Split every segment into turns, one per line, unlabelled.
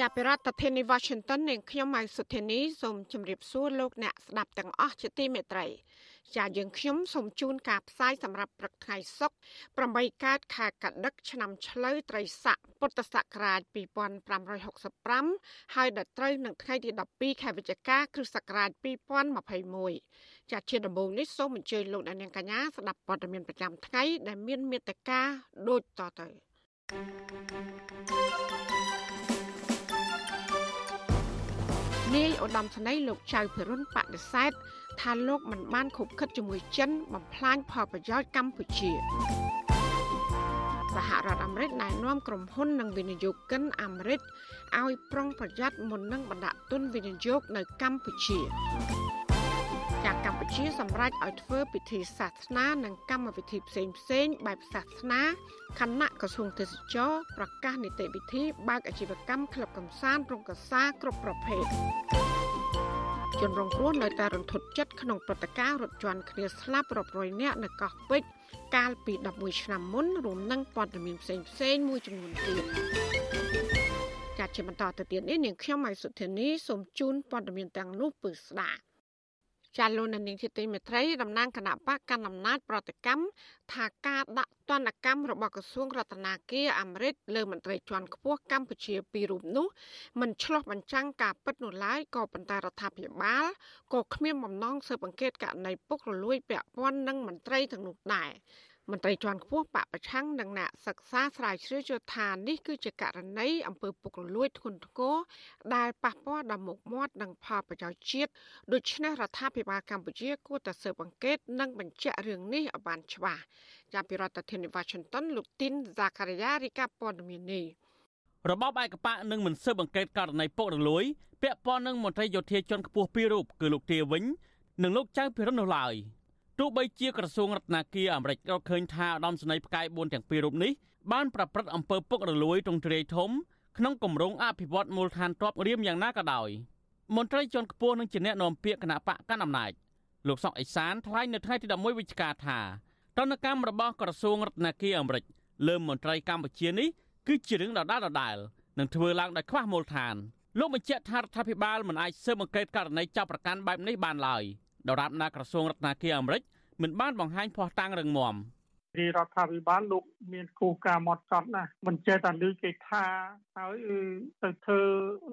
ចាប់ពីរដ្ឋធានី Washington នាងខ្ញុំម៉ៅសុធានីសូមជម្រាបសួរលោកអ្នកស្ដាប់ទាំងអស់ជាទីមេត្រីចាយើងខ្ញុំសូមជូនការផ្សាយសម្រាប់ព្រឹកថ្ងៃសុក្រ8កើតខែកដឹកឆ្នាំឆ្លូវត្រីស័កពុទ្ធសករាជ2565ហើយដល់ត្រូវនឹងថ្ងៃទី12ខែវិច្ឆិកាគ្រិស្តសករាជ2021ចាជាដំបូងនេះសូមអញ្ជើញលោកអ្នកនាងកញ្ញាស្ដាប់ព័ត៌មានប្រចាំថ្ងៃដែលមានមេត្តាដូចតទៅ នាយឧត្តមសេនីយ៍លោកចៅភិរុនបដិសេធថាលោកមិនបានខົບខិតជាមួយចិនបំផ្លាញផលប្រយោជន៍កម្ពុជាសហរដ្ឋអាមេរិកណែនាំក្រុមហ៊ុននិងវិនិយោគិនអាមេរិកឲ្យប្រុងប្រយ័ត្នមុននឹងបណ្ដាក់ទុនវិនិយោគនៅកម្ពុជា ជាសម្រេចឲ្យធ្វើពិធីសាសនានិងកម្មវិធីផ្សេងផ្សេងបែបសាសនាគណៈក្រសួងទេសចរប្រកាសនីតិវិធីបើកអាជីវកម្មក្លឹបកំសាន្តរោងកសាគ្រប់ប្រភេទជនរងគ្រោះនៅតែរន្ធត់ចិត្តក្នុងព្រឹត្តិការណ៍រថយន្តគ្នាស្លាប់រាប់រយនាក់នៅកោះពេជ្រកាលពី11ឆ្នាំមុនរួមនឹងព័ត៌មានផ្សេងផ្សេងមួយចំនួនទៀតចាត់ជាបន្តទៅទៀតនេះនាងខ្ញុំម៉ៃសុធានីសូមជូនព័ត៌មានទាំងនោះពឺស្ដាប់ ចាលោកនាងជាទីមេត្រីតំណាងគណៈបកកណ្ដាលអំណាចប្រតិកម្មថាការដាក់ទណ្ឌកម្មរបស់ក្រសួងរដ្ឋាភិបាលអាមេរិកលើមន្ត្រីជាន់ខ្ពស់កម្ពុជាពីររូបនោះមិនឆ្លោះបញ្ចាំងការពិតនោះឡើយក៏ប៉ុន្តែរដ្ឋាភិបាលក៏គ្មានបំណងស៊ើបអង្កេតករណីពុករលួយពាក់ព័ន្ធនឹងមន្ត្រីទាំងនោះដែរ មន្ត្រីជាន់ខ្ពស់បពប្រឆាំងនិងអ្នកសិក្សាស្រាវជ្រាវយល់ថានេះគឺជាករណីអំពើពុករលួយធ្ងន់ធ្ងរដែលប៉ះពាល់ដល់មុខមាត់និងផលប្រយោជន៍ជាតិដូច្នេះរដ្ឋាភិបាលកម្ពុជាគួរតែស៊ើបអង្កេតនិងបញ្ជាក់រឿងនេះឲ្យបានច្បាស់ចាប់ពីរដ្ឋធានី Washington លោកទីនហ្សាការីយ៉ារីកាព័ត៌មាននេះ
របបឯកបកនឹងមិនស៊ើបអង្កេតករណីពុករលួយពាក់ព័ន្ធនឹងមន្ត្រីយោធាជាន់ខ្ពស់ពីររូបគឺលោកទាវិញនិងលោកចៅភិរិននោះឡើយ។ ទោះបីជាក្រសួងរដ្ឋាភិបាលអាមេរិករកឃើញថាឧត្តមសេនីយ៍ផ្កាយ4ទាំងពីររូបនេះបានប្រព្រឹត្តអំពើពុករលួយទ្រង់ទ្រាយធំក្នុងគម្រោងអភិវឌ្ឍមូលដ្ឋានទ័ពរៀមយ៉ាងណាក៏ដោយមន្ត្រីជាន់ខ្ពស់នឹងជាអ្នកនាំពាក្យគណៈបកកណ្ដាលអំណាចលោកសុកអេសានថ្លែងនៅថ្ងៃទី11វិច្ឆិកាថាតនកម្មរបស់ក្រសួងរដ្ឋាភិបាលអាមេរិកលើមន្ត្រីកម្ពុជានេះគឺជារឿងដដែលដដែលនឹងធ្វើឡើងដោយខ្វះមូលដ្ឋានលោកបញ្ជាក់ថារដ្ឋាភិបាលមិនអាចស៊ើបអង្កេតករណីចាប់ប្រកាន់បែបនេះបានឡើយ។ ដរាបណាក្រសួងរដ្ឋាភិបាលអាមេរិកមិនបានបង្ហាញភ័ស្តុតាងរឹងមាំ
រាជរដ្ឋាភិបាលលោក មានគោលការណ៍មកចត់ណាមិនចេះតែលើគេថាហើយទៅធ្វើ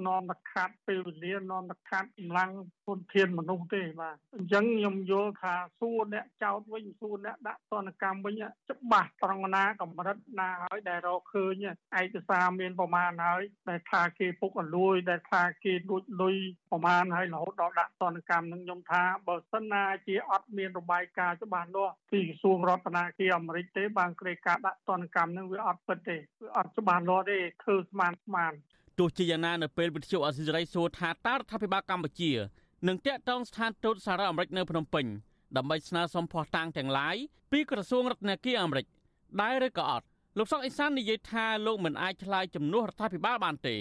នាំតខាត់ពេលវេលានាំតខាត់កម្លាំងធនធានមនុស្សទេបាទអញ្ចឹងខ្ញុំយល់ថាសួរអ្នកចោតវិញសួរអ្នកដាក់ទណ្ឌកម្មវិញច្បាស់ត្រង់ណាកម្រិតណាហើយដែលរកឃើញឯកសារមានប្រមាណហើយដែលថាគេពុកអលួយដែលថាគេលួចលុយប្រមាណហើយរហូតដល់ដាក់ទណ្ឌកម្មនឹងខ្ញុំថាបើសិនណាជាអត់មានរបាយការណ៍ច្បាស់លាស់ពីក្រសួងរដ្ឋាភិបាលអាមេរិកទេបានក្រេការដាក់ទណ្ឌកម្មនឹងវាអត់ពិតទេវាអត់ច្បាស់លាស់ទេធ្វើស្មានស្មាន
ទោះជាយ៉ាងណានៅពេលវិទ្យុអសិរ័យសួរថាតើរដ្ឋាភិបាលកម្ពុជានឹងតាក់ទងស្ថានទូតសហរដ្ឋអាមេរិកនៅភ្នំពេញដើម្បីស្នើសុំភ័ស្តុតាងទាំងឡាយពីក្រសួងរដ្ឋាភិបាលអាមេរិកដែរឬក៏អត់លោកសុកអេសាននិយាយថាលោកមិនអាចឆ្លើយជំនួសរដ្ឋាភិបាលបានទេ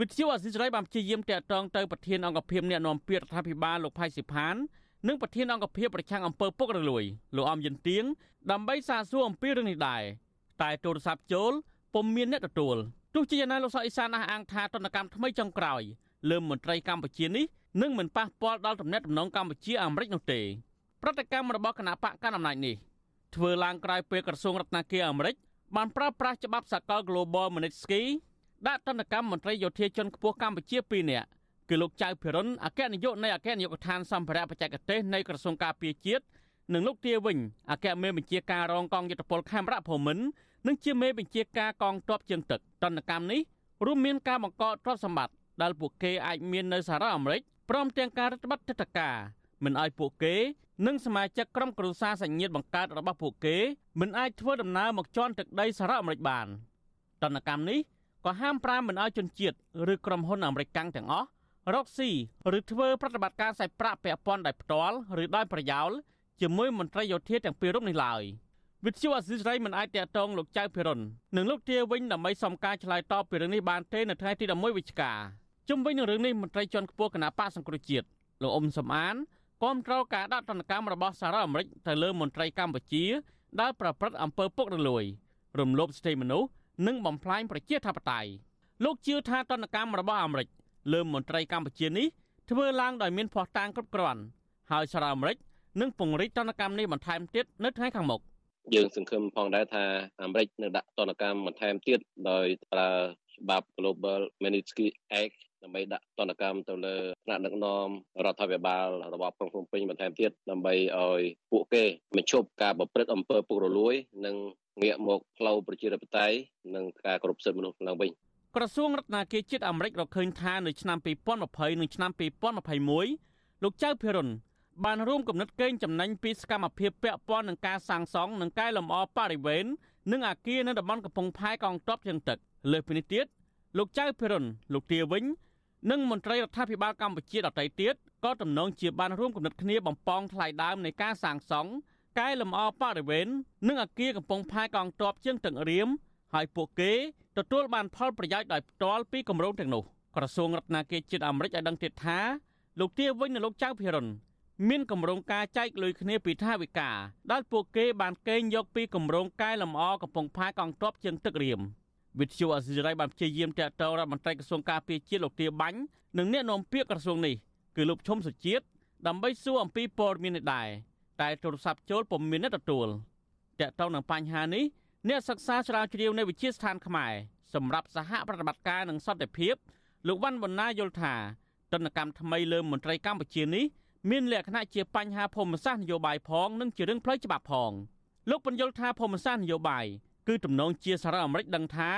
វិទ្យុអសិរ័យបានព្យាយាមតាក់ទងទៅប្រធានអង្គភិបអ្នកណែនាំពាក្យរដ្ឋាភិបាលលោកផៃសិផាននិងប្រធានអង្គភិបប្រឆាំងអំពើពុករលួយលោកអំយិនទៀងដើម្បីសាកសួរអំពីរឿងនេះដែរ តែទូរស័ព្ទចូលពុំមានអ្នកទទួលទោះជាយ៉ាងណាលោកសុកអេសានអះអាងថាតនកម្មថ្មីចុងក្រោយលើមន្ត្រីកម្ពុជានេះនឹងមិនប៉ះពាល់ដល់ទំនាក់ទំនងកម្ពុជាអាមេរិកនោះទេប្រតិកម្មរបស់គណៈបកកណ្ដាលអំណាចនេះធ្វើឡើងក្រោយពេលក្រសួងរដ្ឋាភិបាលអាមេរិកបានប្រើប្រាស់ច្បាប់សកល Global Magnitsky ដាក់ទណ្ឌកម្មមន្ត្រីយោធាជាន់ខ្ពស់កម្ពុជា2នាក់គឺលោកចៅភិរុនអគ្គនាយកនៃអគ្គនាយកដ្ឋានសម្ភារៈបច្ចេកទេសនៃក្រសួងការពារជាតិ និងលោកទាវិញអគ្គមេបញ្ជាការរងកងយុទ្ធពលខេមរៈភូមិន្ទនិងជាមេបញ្ជាការកងទ័ពជើងទឹកតន្តកម្មនេះរួមមានការបង្កកទ្រព្យសម្បត្តិដែលពួកគេអាចមាននៅសហរដ្ឋអាមេរិកព្រមទាំងការរដ្ឋបတ်ទិដ្ឋការមិនឲ្យពួកគេ និងសមាជិកក្រុមគ្រួសារសញ្ញិតបង្កើតរបស់ពួកគេមិនអាចធ្វើដំណើរមកជន់ទឹកដីសហរដ្ឋអាមេរិកបានតន្តកម្មនេះក៏ហាមប្រាមមិនឲ្យជនជាតិឬក្រុមហ៊ុនអាមេរិកកាំងទាំងអស់រកស៊ីឬធ្វើប្រតិបត្តិការសាច់ប្រាក់ពាក់ព័ន្ធដោយផ្ទាល់ឬដោយប្រយោល ជាមួយមន្ត្រីយោធាទាំងពីររូបនេះឡើយវិទ្យុអសិរ័យមិនអាចតាក់ទងលោកចៅភិរុននិងលោកទាវិញដើម្បីសុំការឆ្លើយតបពីរឿងនេះបានទេនៅថ្ងៃទី11វិច្ឆិកាជុំវិញនឹងរឿងនេះមន្ត្រីជាន់ខ្ពស់គណៈបកសង្គ្រោះជាតិលោកអ៊ុំសំអានគាំទ្រការដាក់ទណ្ឌកម្មរបស់សហរដ្ឋអាមេរិកទៅលើមន្ត្រីកម្ពុជាដែលប្រព្រឹត្តអំពើពុករលួយ រំលោភសិទ្ធិមនុស្សនិងបំផ្លាញប្រជាធិបតេយ្យលោកជឿថាទណ្ឌកម្មរបស់អាមេរិកលើមន្ត្រីកម្ពុជានេះធ្វើឡើងដោយមានភ័ស្តុតាងគ្រប់គ្រាន់ហើយសហរដ្ឋអាមេរិក នឹងពង្រីកទណ្ឌកម្មនេះបន្ថែមទៀតនៅថ្ងៃខាងមុខ
យើងសង្ឃឹមផងដែរថាអាមេរិកនឹងដាក់ទណ្ឌកម្មបន្ថែមទៀតដោយប្រើច្បាប់ Global Magnitsky Act ដើម្បីដាក់ទណ្ឌកម្មទៅលើថ្នាក់ដឹកនាំរដ្ឋាភិបាលរបស់ក្រុងភ្នំពេញបន្ថែមទៀតដើម្បីឲ្យពួកគេបញ្ឈប់ការប្រព្រឹត្តអំពើពុករលួយ និងងាកមកផ្លូវប្រជាធិបតេយ្យនិងការគោរពសិទ្ធិមនុស្សឡើងវិញ
ក្រសួងរដ្ឋាភិបាលជាតិអាមេរិករកឃើញថានៅឆ្នាំ2020និងឆ្នាំ2021លោកចៅភិរុន បានរួមគំនិតកេងចំណេញពីសកម្មភាពពាក់ព័ន្ធនឹងការសាងសង់និងកែលម្អបរិវេណនិងអាគារនៅតំបន់កំពង់ផែកងទ័ពជើងទឹកលើសពីនេះទៀតលោកចៅភិរុនលោកទាវិញនិងមន្ត្រីរដ្ឋាភិបាលកម្ពុជាដទៃទៀតក៏ទំនងជាបានរួមគំនិតគ្នាបំពងថ្លៃដើមនៃការសាងសង់កែលម្អបរិវេណនិងអាគារកំពង់ផែកងទ័ពជើងទឹករៀមហើយពួកគេទទួលបានផលប្រយោជន៍ដោយផ្ទាល់ពីគម្រោងទាំងនោះក្រសួងរដ្ឋាភិបាលជាតិអាមេរិកឲ្យដឹងទៀតថាលោកទាវិញនិងលោកចៅភិរុន មានគម្រោងការចែកលុយគ្នាពីថាវិការដែលពួកគេបានកេងយកពីគម្រោងកែលម្អកំពង់ផែកងទ័ពជើងទឹករៀមវិទ្យុអសិរ័យបានព្យាយាមតាក់ទងរដ្ឋមន្ត្រីក្រសួងការពារជាតិលោកទាបាញ់និងអ្នកនាំពាក្យក្រសួងនេះគឺលោកឈុំសុជាតិដើម្បីសួរអំពីព័ត៌មាននេះដែរតែទូរស័ព្ទចូលពុំមានអ្នកទទួលតាក់ទងនឹងបញ្ហានេះអ្នកសិក្សាស្រាវជ្រាវនៅវិទ្យាស្ថានខ្មែរសម្រាប់សហប្រតិបត្តិការនិងសន្តិភាពលោកវ៉ាន់បណ្ណាយល់ថាទនកម្មថ្មីលើមន្ត្រីកម្ពុជានេះ មានលក្ខណៈជាបញ្ហាភូមិសាស្ត្រនយោបាយផងនិងជារឿងផ្លូវច្បាប់ផងលោកបញ្យល់ថាភូមិសាស្ត្រនយោបាយគឺទំនងជាសហរដ្ឋអាមេរិកដឹងថា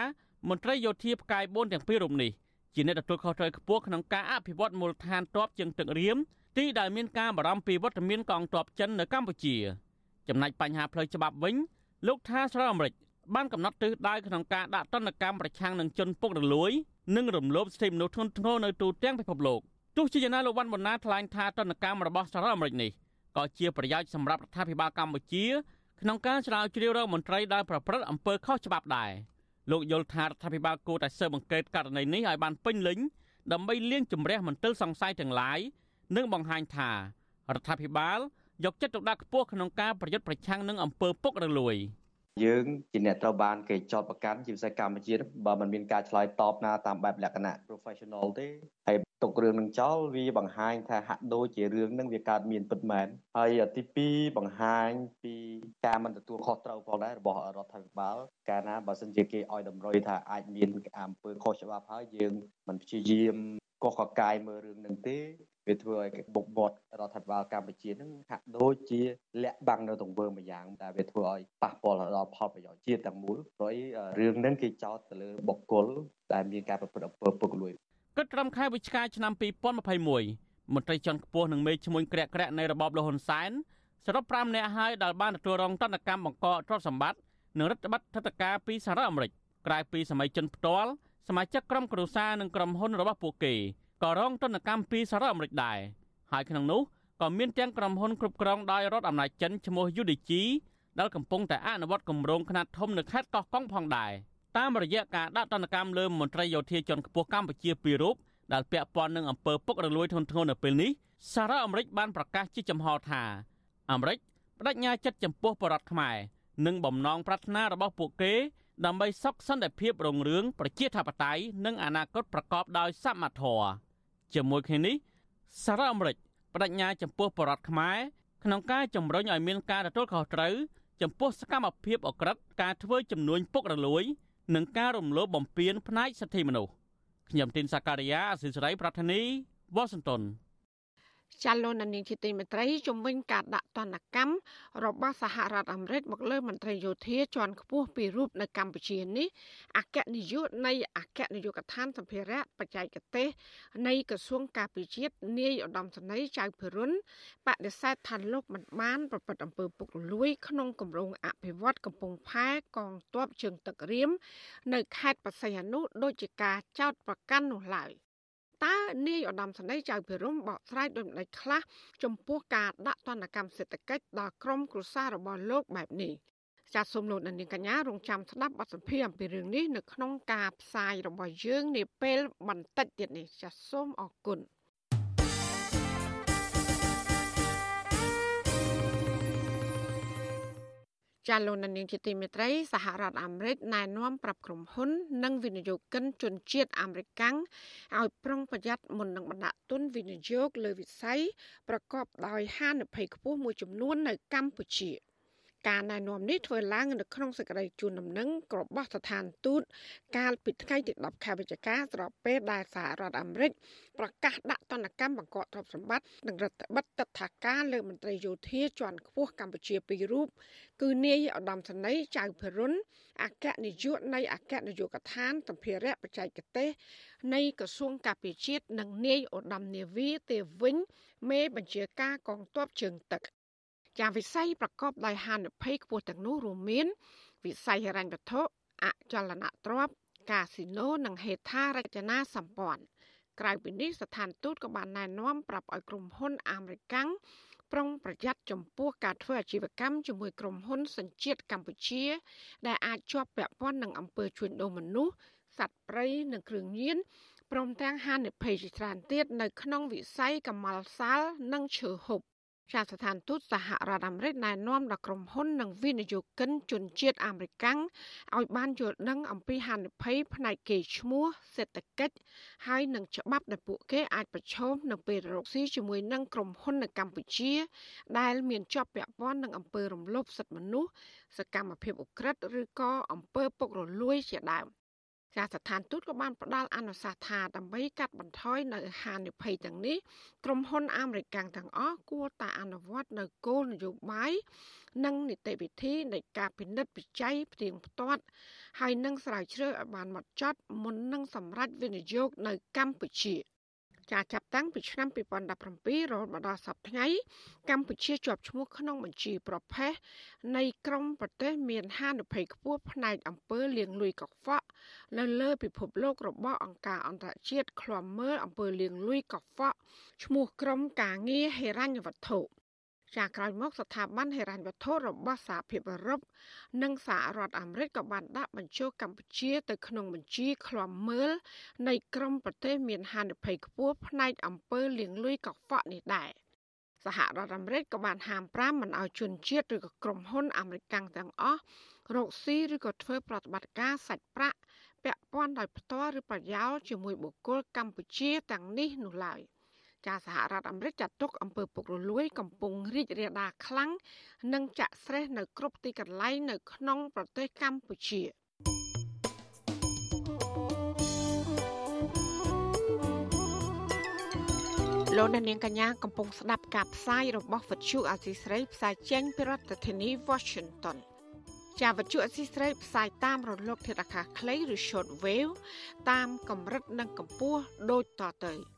មន្ត្រីយោធាផ្កាយ4ទាំងពីររូបនេះជាអ្នកទទួលខុសត្រូវខ្ពស់ក្នុងការអភិវឌ្ឍមូលដ្ឋានទ័ពជើងទឹករៀមទីដែលមានការបារម្ភពីវត្តមានកងទ័ពចិននៅកម្ពុជា ចំណែកបញ្ហាផ្លូវច្បាប់វិញលោកថាសហរដ្ឋអាមេរិកបានកំណត់ទិសដៅក្នុងការដាក់ទណ្ឌកម្មប្រឆាំងនឹងជនពុករលួយ និងរំលោភសិទ្ធិមនុស្សធ្ងន់ធ្ងរនៅទូទាំងពិភពលោក ទោះជាយ៉ាងណាលោកវ៉ាន់ប៊ុនណាថ្លែងថាទណ្ឌកម្មរបស់សហរដ្ឋអាមេរិកនេះក៏ជាប្រយោជន៍សម្រាប់រដ្ឋាភិបាលកម្ពុជាក្នុងការស្រាវជ្រាវរកមន្ត្រីដែលប្រព្រឹត្តអំពើខុសច្បាប់ដែរលោកយល់ថារដ្ឋាភិបាលគួរតែស៊ើបអង្កេតករណីនេះឲ្យបានពេញលេញដើម្បីលាងជម្រះមន្ទិលសង្ស័យទាំងឡាយនិងបង្ហាញថារដ្ឋាភិបាលយកចិត្តទុកដាក់ខ្ពស់ក្នុងការប្រយុទ្ធប្រឆាំងនឹងអំពើពុករលួយ។
យើងជាអ្នកត្រូវបានគេចោទប្រកាន់ជាពិសេសកម្ពុជាបើมันមានការឆ្លើយតបណាតាមបែបលក្ខណៈ professional ទេហើយទុករឿងនឹងចោលវាបង្ហាញថាហាក់ដូចជារឿងនឹងវាកើតមានពិតមែនហើយទី2បង្ហាញពីការមិនទទួលខុសត្រូវផងដែររបស់រដ្ឋាភិបាលកាលណាបើសិនជាគេឲ្យតម្រុយថាអាចមានអំពើខុសច្បាប់ហើយយើងមិនព្យាយាមកុសកកាយមើលរឿងនឹងទេ វាធ្វើឲ្យបុកបត់រដ្ឋាភិបាលកម្ពុជានឹងហាក់ដូចជាលាក់បាំងនៅទង្វើមួយយ៉ាងដែលវាធ្វើឲ្យប៉ះពាល់ដល់ផលប្រយោជន៍ជាតិទាំងមូលព្រោះរឿងនឹងគេចោទទៅលើបុគ្គលដែលមានការប្រព្រឹត្តអំពើពុករលួយ
គិតត្រឹមខែវិច្ឆិកាឆ្នាំ2021មន្ត្រីជាន់ខ្ពស់នឹងមេឈ្មោះក្រាក់ក្រាក់នៃរបបលហ៊ុនសែនសរុប5នាក់ហើយដែលបានទទួលរងទណ្ឌកម្មបង្កកទ្រព្យសម្បត្តិនិងរដ្ឋបတ်ថតការពីសហរដ្ឋអាមេរិកក្រៅពីសម័យជនផ្ទាល់សមាជិកក្រុមគ្រួសារនិងក្រុមហ៊ុនរបស់ពួកគេ ក៏រងទណ្ឌកម្មពីសហរដ្ឋអាមេរិកដែរហើយក្នុងនោះក៏មានទាំងក្រុមហ៊ុនគ្រប់គ្រងដោយរដ្ឋអំណាចចិនឈ្មោះ UDG ដែលកំពុងតែអនុវត្តគម្រោងខ្នាតធំនៅខេត្តកោះកុងផងដែរតាមរយៈការដាក់ទណ្ឌកម្មលើមន្ត្រីយោធាជាន់ខ្ពស់កម្ពុជាពីររូបដែលពាក់ព័ន្ធនឹងអំពើពុករលួយធ្ងន់ធ្ងរនៅពេលនេះសាររដ្ឋអាមេរិកបានប្រកាសជាចំហថាអាមេរិកបដិញ្ញាចិត្តចំពោះបរតខ្មែរនិងបំណងប្រាថ្នារបស់ពួកគេដើម្បីសុខសន្តិភាពរុងរឿងប្រជាធិបតេយ្យនិងអនាគតប្រកបដោយសមធម៌ ជាមួយគ្នានេះសារអាមេរិកបដិញ្ញាចំពោះបរតខ្មែរក្នុងការជំរុញឲ្យមានការទទួលខុសត្រូវចំពោះសកម្មភាពអក្រិតការធ្វើចំនួនពុករលួយ និងការរំលោភបំពានផ្នែកសិទ្ធិមនុស្សខ្ញុំទីនសាការីយ៉ាអសិសរីប្រធានីវ៉ាស៊ីនតោន
ចាលោកនាងជាទីមេត្រីជំវិញការដាក់ទណ្ឌកម្មរបស់សហរដ្ឋអាមេរិកមកលើមន្ត្រីយោធាជាន់ខ្ពស់ពីររូបនៅកម្ពុជានេះអគ្គនាយកនៃអគ្គនាយកដ្ឋានសម្ភារៈបច្ចេកទេសនៃក្រសួងការពារជាតិនាយឧត្តមសេនីយ៍ចៅភិរុនបដិសេធថាលោកមិនបានប្រព្រឹត្តអំពើពុករលួយក្នុងគម្រោងអភិវឌ្ឍកំពង់ផែកងទ័ពជើងទឹករៀមនៅខេត្តបរសៃអនុដូចជាការចោទប្រកាន់នោះឡើយ តើនាយឧត្តមសេនីយ៍ចៅភិរមបកស្រាយដោយម្ដេចខ្លះចំពោះការដាក់ទណ្ឌកម្មសេដ្ឋកិច្ចដល់ក្រុមគ្រួសាររបស់លោកបែបនេះចាសសូមលោកនាងកញ្ញារងចាំស្ដាប់បទសម្ភាសន៍អំពីរឿងនេះនៅក្នុងការផ្សាយរបស់យើងនាពេលបន្តិចទៀតនេះចាសសូមអរគុណ ចាលោកនាងជាទីមេត្រីសហរដ្ឋអាមេរិកណែនាំប្រាប់ក្រុមហ៊ុន និងវិនិយោគិនជនជាតិអាមេរិកឲ្យប្រុងប្រយ័ត្នមុននឹងបណ្ដាក់ទុនវិនិយោគលើវិស័យប្រកបដោយហានិភ័យខ្ពស់មួយចំនួននៅកម្ពុជា។ ការណែនាំនេះធ្វើឡើងនៅក្នុងសេចក្តីជូនដំណឹងរបស់ស្ថានទូតកាលពីថ្ងៃទី10ខែវិច្ឆិកាស្របពេលដែលសហរដ្ឋអាមេរិកប្រកាសដាក់ទណ្ឌកម្មបង្កកទ្រព្យសម្បត្តិនិងរដ្ឋបិទទឹកថាការលើមន្ត្រីយោធាជាន់ខ្ពស់កម្ពុជាពីររូបគឺនាយឧត្តមសេនីយ៍ចៅភិរុនអគ្គនាយកនៃអគ្គនាយកដ្ឋានសម្ភារៈបច្ចេកទេសនៃក្រសួងការពារជាតិនិងនាយឧត្តមនាវីទេវិញមេបញ្ជាការកងទ័ពជើងទឹក ចាវិស័យប្រកបដោយហានិភ័យខ្ពស់ទាំងនោះរួមមាន វិស័យហិរញ្ញវត្ថុអចលនទ្រព្យកាស៊ីណូនិងហេដ្ឋារចនាសម្ព័ន្ធក្រៅពីនេះស្ថានទូតក៏បានណែនាំប្រាប់ឲ្យក្រុមហ៊ុនអាមេរិកប្រុងប្រយ័ត្នចំពោះការធ្វើអាជីវកម្មជាមួយក្រុមហ៊ុនសញ្ជាតិកម្ពុជា ដែលអាចជាប់ពាក់ព័ន្ធនឹងអំពើជួញដូរមនុស្សសត្វព្រៃនិងគ្រឿងញៀនព្រមទាំងហានិភ័យជាច្រើនទៀតនៅក្នុងវិស័យកម្មលសាលនិងឈើហូប ចាស្ថានទូតសហរដ្ឋអាមេរិកណែនាំដល់ក្រុមហ៊ុននិងវិនិយោគិនជនជាតិអាមេរិកឲ្យបានយល់ដឹងអំពីហានិភ័យផ្នែកកេរ្តិ៍ឈ្មោះសេដ្ឋកិច្ចហើយនឹងច្បាប់ដែលពួកគេអាចប្រឈមនៅពេលរកស៊ីជាមួយនឹងក្រុមហ៊ុននៅកម្ពុជា ដែលមានជាប់ពាក់ព័ន្ធនឹងអំពើរំលោភសិទ្ធិមនុស្សសកម្មភាពឧក្រិដ្ឋឬក៏អំពើពុករលួយជាដើម ចាស្ថានទូតក៏បានផ្ដល់អនុសាសន៍ថាដើម្បីកាត់បន្ថយនៅហានិភ័យទាំងនេះក្រុមហ៊ុនអាមេរិកទាំងអស់គួរតែអនុវត្តនៅគោលនយោបាយនិងនីតិវិធីនៃការពិនិត្យវិច័យផ្ទៀងផ្ទាត់ហើយនឹងស្រាវជ្រាវឲ្យបានម៉ត់ចត់មុននឹងសម្រេចវិនិយោគនៅកម្ពុជា។ ចាចាប់តាំងពីឆ្នាំ2017រហូតមកដល់សប្តាហ៍ថ្ងៃកម្ពុជាជាប់ឈ្មោះក្នុងបញ្ជីប្រភេទនៃក្រុមប្រទេសមានហានិភ័យខ្ពស់ផ្នែកអំពើលាងលុយកខ្វក់នៅលើពិភពលោករបស់អង្គការអន្តរជាតិឃ្លាំមើលអំពើលាងលុយកខ្វក់ឈ្មោះក្រុមការងារហេរញ្ញវត្ថុ ចាក្រោយមកស្ថាប័នហិរញ្ញវត្ថុរបស់សហភាពអឺរ៉ុបនិងសហរដ្ឋអាមេរិកក៏បានដាក់បញ្ចូលកម្ពុជាទៅក្នុងបញ្ជីឃ្លាំមើលនៃក្រុមប្រទេសមានហានិភ័យខ្ពស់ផ្នែកអំពើលាងលុយកខ្វក់នេះដែរសហរដ្ឋអាមេរិកក៏បានហាម5មិនឲ្យជនជាតិឬក៏ក្រុមហ៊ុនអាមេរិកទាំងអស់រកស៊ីឬក៏ធ្វើប្រតិបត្តិការសាច់ប្រាក់ពាក់ព័ន្ធដោយផ្ទាល់ឬប្រយោលជាមួយបុគ្គលកម្ពុជាទាំងនេះនោះឡើយ។ ចាសហរដ្ឋអាមេរិកចាត់ទុកអំពើពុករលួយ កំពុងរីករាលដាលខ្លាំងនិងចាក់ស្រេះនៅគ្រប់ទីកន្លែងនៅក្នុងប្រទេសកម្ពុជាលោកនាងកញ្ញាកំពុងស្ដាប់ការផ្សាយរបស់វិទ្យុអាស៊ីស្រីផ្សាយចេញពីរដ្ឋធានី Washington ជាវិទ្យុអសីស្រីផ្សាយតាមរលកធាតុអាកាសខ្លីឬ short wave តាមកម្រិតនិងកម្ពស់ដូចតទៅ។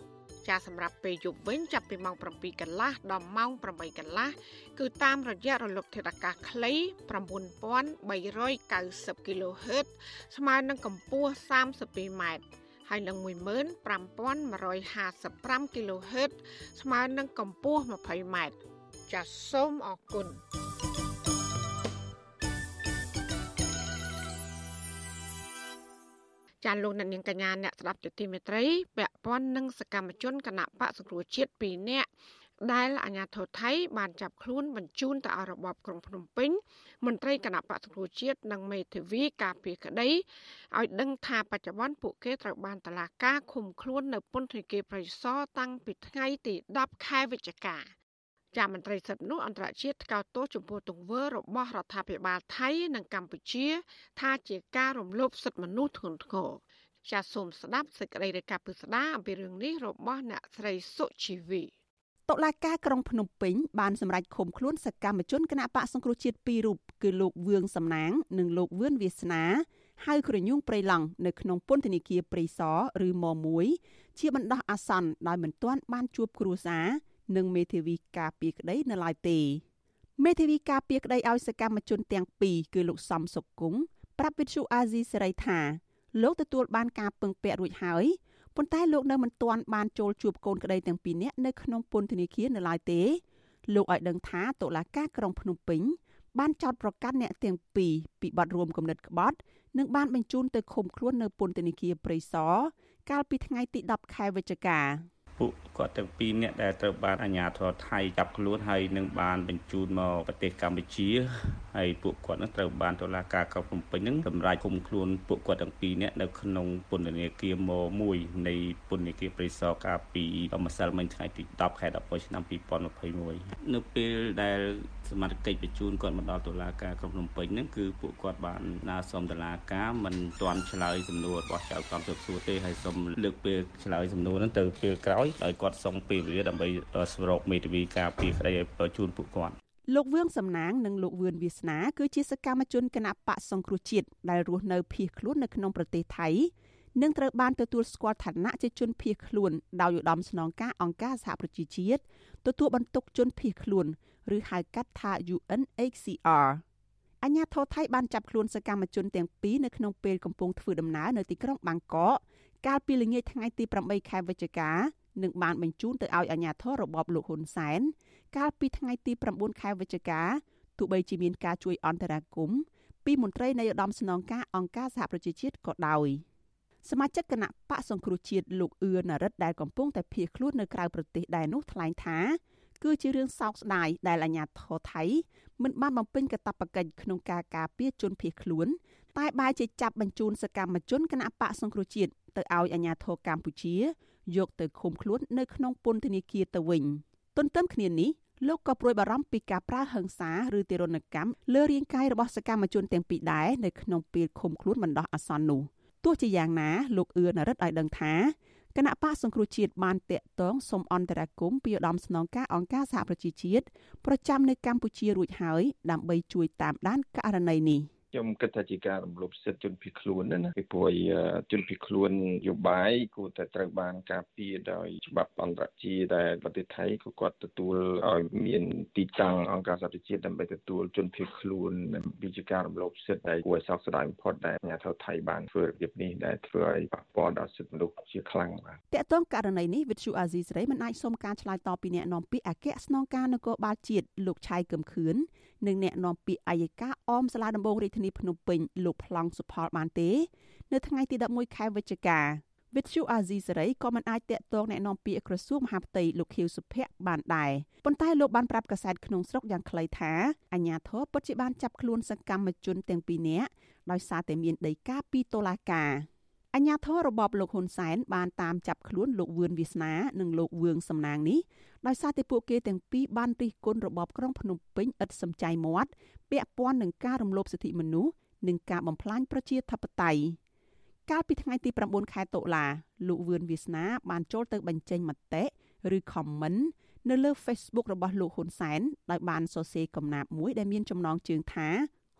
ចាសម្រាប់ពេលយប់វិញចាប់ពីម៉ោង7កន្លះដល់ម៉ោង8កន្លះគឺតាមរយៈរលកធាតុអាកាសខ្លី9390 kHz ស្មើនឹងកម្ពស់32ម៉ែត្រហើយនឹង15155 kHz ស្មើនឹងកម្ពស់20ម៉ែត្រចាសសូមអរគុណ ចាលោកអ្នកនាងកញ្ញាអ្នកស្ដាប់ទទីមេត្រីពាក់ព័ន្ធនឹងសកម្មជនគណៈបកសង្គ្រោះជាតិ2នាក់ដែលអាជ្ញាធរថៃបានចាប់ខ្លួនបញ្ជូនទៅឲ្យរបបក្រុងភ្នំពេញមន្ត្រីគណៈបកសង្គ្រោះជាតិនិងមេធាវីការពារក្តីឲ្យដឹងថាបច្ចុប្បន្នពួកគេត្រូវបានតឡាការឃុំខ្លួននៅពន្ធនាគារប្រៃសណតាំងពីថ្ងៃទី10ខែវិច្ឆិកា ចាមន្ត្រីសិទ្ធិមនុស្សអន្តរជាតិថ្កោលទោសចំពោះទង្វើរបស់រដ្ឋាភិបាលថៃនិងកម្ពុជា ថាជាការរំលោភសិទ្ធិមនុស្សធ្ងន់ធ្ងរចាសសូមស្ដាប់សេចក្តីរាយការណ៍ពិស្ដាអំពីរឿងនេះរបស់អ្នកស្រីសុជីវី
តុលាការក្រុងភ្នំពេញបានសម្រេចឃុំខ្លួនសកម្មជនគណៈបកសង្គ្រោះជាតិពីររូបគឺលោកវឿងសំណាង និងលោកវឿនវាសនា
ហៅក្រញូងព្រៃឡង់នៅក្នុងពន្ធនាគារព្រៃសរឬម1ជាបណ្ដោះអាសន្នដោយមិនទាន់បានជួបគ្រួសារ និងមេធាវីការពារក្តីនៅឡើយទេមេធាវីការពារក្តីឲ្យសកម្មជនទាំងពីរគឺលោកសំសុកគង់ប្រាប់វិទ្យុអាស៊ីសេរីថាលោកទទួលបានការពឹងពាក់រួចហើយប៉ុន្តែលោកនៅមិនទាន់បានចូលជួបកូនក្តីទាំងពីរនាក់នៅក្នុងពន្ធនាគារនៅឡើយទេ លោកឲ្យដឹងថាតុលាការក្រុងភ្នំពេញបានចោទប្រកាន់អ្នកទាំងពីរពីបទរួមគំនិតក្បត់និងបានបញ្ជូនទៅឃុំខ្លួននៅពន្ធនាគារព្រៃសរកាលពីថ្ងៃទី10ខែវិច្ឆិកា
ពួកគាត់ទាំងពីរនាក់ដែលត្រូវបានអាជ្ញាធរថៃចាប់ខ្លួនហើយនឹងបានបញ្ជូនមកប្រទេសកម្ពុជាហើយពួកគាត់នឹងត្រូវបានតុលាការក្រុងភ្នំពេញនឹងសម្រេចឃុំខ្លួនពួកគាត់ទាំងពីរនាក់នៅក្នុងពន្ធនាគារម1នៃពន្ធនាគារព្រៃសរកាលពីម្សិលមិញថ្ងៃទី10ខែ11ឆ្នាំ2021នៅពេលដែល សមត្ថកិច្ចបញ្ជូនគាត់មកដល់តុលាការក្រុងភ្នំពេញហ្នឹងគឺពួកគាត់បានណាសុំតុលាការមិនទាន់ឆ្លើយសំណួររបស់ចៅក្រមស៊ើបសួរទេហើយសូមលើកពេលឆ្លើយសំណួរហ្នឹងទៅពេលក្រោយដោយគាត់សុំពេលវេលាដើម្បីស្រុកមេធាវីការពីក្តីឲ្យជូនពួកគាត់
លោកវឿងសំណាងនិងលោកវឿនវាសនាគឺជាសកម្មជនគណៈបកសង្គ្រោះជាតិដែលរស់នៅភៀសខ្លួននៅក្នុងប្រទេសថៃនិងត្រូវបានទទួលស្គាល់ឋានៈជាជនភៀសខ្លួនដោយឧត្តមស្នងការអង្គការសហប្រជាជាតិទទួលបន្ទុកជនភៀសខ្លួន ឬហៅកាត់ថា UNHCR អញ្ញាធរថៃបានចាប់ខ្លួនសកម្មជនទាំងពីរនៅក្នុងពេលកំពុងធ្វើដំណើរនៅទីក្រុងបាងកកកាលពីល្ងាចថ្ងៃទី8ខែវិច្ឆិកានិងបានបញ្ជូនទៅឲ្យអាជ្ញាធររបបលោកហ៊ុនសែនកាលពីថ្ងៃទី9ខែវិច្ឆិកាទោះបីជាមានការជួយអន្តរាគមន៍ពីមន្ត្រីនៃឧត្តមស្នងការអង្គការសហប្រជាជាតិក៏ដោយសមាជិកគណៈបកសង្គ្រោះជាតិលោកអឿនរិទ្ធដែលកំពុងតែភៀសខ្លួននៅក្រៅប្រទេសដែរនោះថ្លែងថា គឺជារឿងសោកស្ដាយដែលអាញាធរថៃមិនបានបំពេញកាតព្វកិច្ចក្នុងការការពារជនភៀសខ្លួន តែបែរជាចាប់បញ្ជូនសកម្មជនគណៈបកសង្គ្រោះជាតិទៅឲ្យអាញាធរកម្ពុជា យកទៅឃុំខ្លួននៅក្នុងពន្ធនាគារទៅវិញទន្ទឹមគ្នានេះលោកក៏ព្រួយបារម្ភពីការប្រើហិង្សាឬទារុណកម្មលើរាងកាយរបស់សកម្មជនទាំងពីរដែរនៅក្នុងពេលឃុំខ្លួនបណ្ដោះអាសន្ននោះទោះជាយ៉ាងណាលោកអឿនរិទ្ធឲ្យដឹងថា គណៈបកសង្គ្រោះជាតិបានតាក់ទងសុំអន្តរាគមពីឧត្តមស្នងការអង្គការសហប្រជាជាតិប្រចាំនៅកម្ពុជារួចហើយដើម្បីជួយតាមដានករណីនេះ។
ខ្ញុំគិតថាជាការរំលោភសិទ្ធិជនភៀសខ្លួនណាពីព្រោះជនភៀសខ្លួនយោបាយគួរតែត្រូវបានការពារដោយច្បាប់អន្តរជាតិដែលប្រទេសថៃក៏គាត់ទទួលឲ្យមានទីតាំងអង្គការសហប្រជាជាតិដើម្បីទទួលជនភៀសខ្លួនពីជាការរំលោភសិទ្ធិដែលគួរឲ្យសោកស្ដាយបំផុតដែលអាជ្ញាធរថៃបានធ្វើរបៀបនេះដែលធ្វើឲ្យប៉ះពាល់ដល់សិទ្ធិមនុស្សជាខ្លាំងបាទ
តើតើករណីនេះវិទ្យុអាស៊ីសេរីមិនអាចសុំការឆ្លើយតបពីអ្នកនាំពាក្យអគ្គស្នងការនគរបាលជាតិលោកឆៃកឹមខឿន និងអ្នកនាំពាក្យអัยការអមសាលាដំបងរាជធានីភ្នំពេញលោកប្លង់សុផលបានទេ នៅថ្ងៃទី11ខែវិច្ឆិកាវិទ្យុអាស៊ីសេរីក៏មិនអាចតាក់ទងแนะនាំពាក្យក្រសួងមហាផ្ទៃលោកខៀវសុភ័ក្របានដែរប៉ុន្តែលោកបានប្រាប់កាសែតក្នុងស្រុកយ៉ាងខ្លីថាអាញាធរពិតជាបានចាប់ខ្លួនសកម្មជនទាំងពីរនាក់ដោយសារតែមានដីកាពីតុលាការ អញ្ញាធររបបលោកហ៊ុនសែនបានតាមចាប់ខ្លួនលោកវឿនវាសនានិងលោកវឿងសំណាងនេះដោយសារតែពួកគេទាំងពីរបានរិះគន់របបក្រុងភ្នំពេញឥតសំចៃមាត់ពាក់ព័ន្ធនឹងការរំលោភសិទ្ធិមនុស្សនិងការបំផ្លាញប្រជាធិបតេយ្យកាលពីថ្ងៃទី9ខែតុលាលោកវឿនវាសនាបានចូលទៅបញ្ចេញមតិឬ comment នៅលើ Facebook របស់លោកហ៊ុនសែនដោយបានសរសេរកំណាព្យមួយដែលមានចំណងជើងថា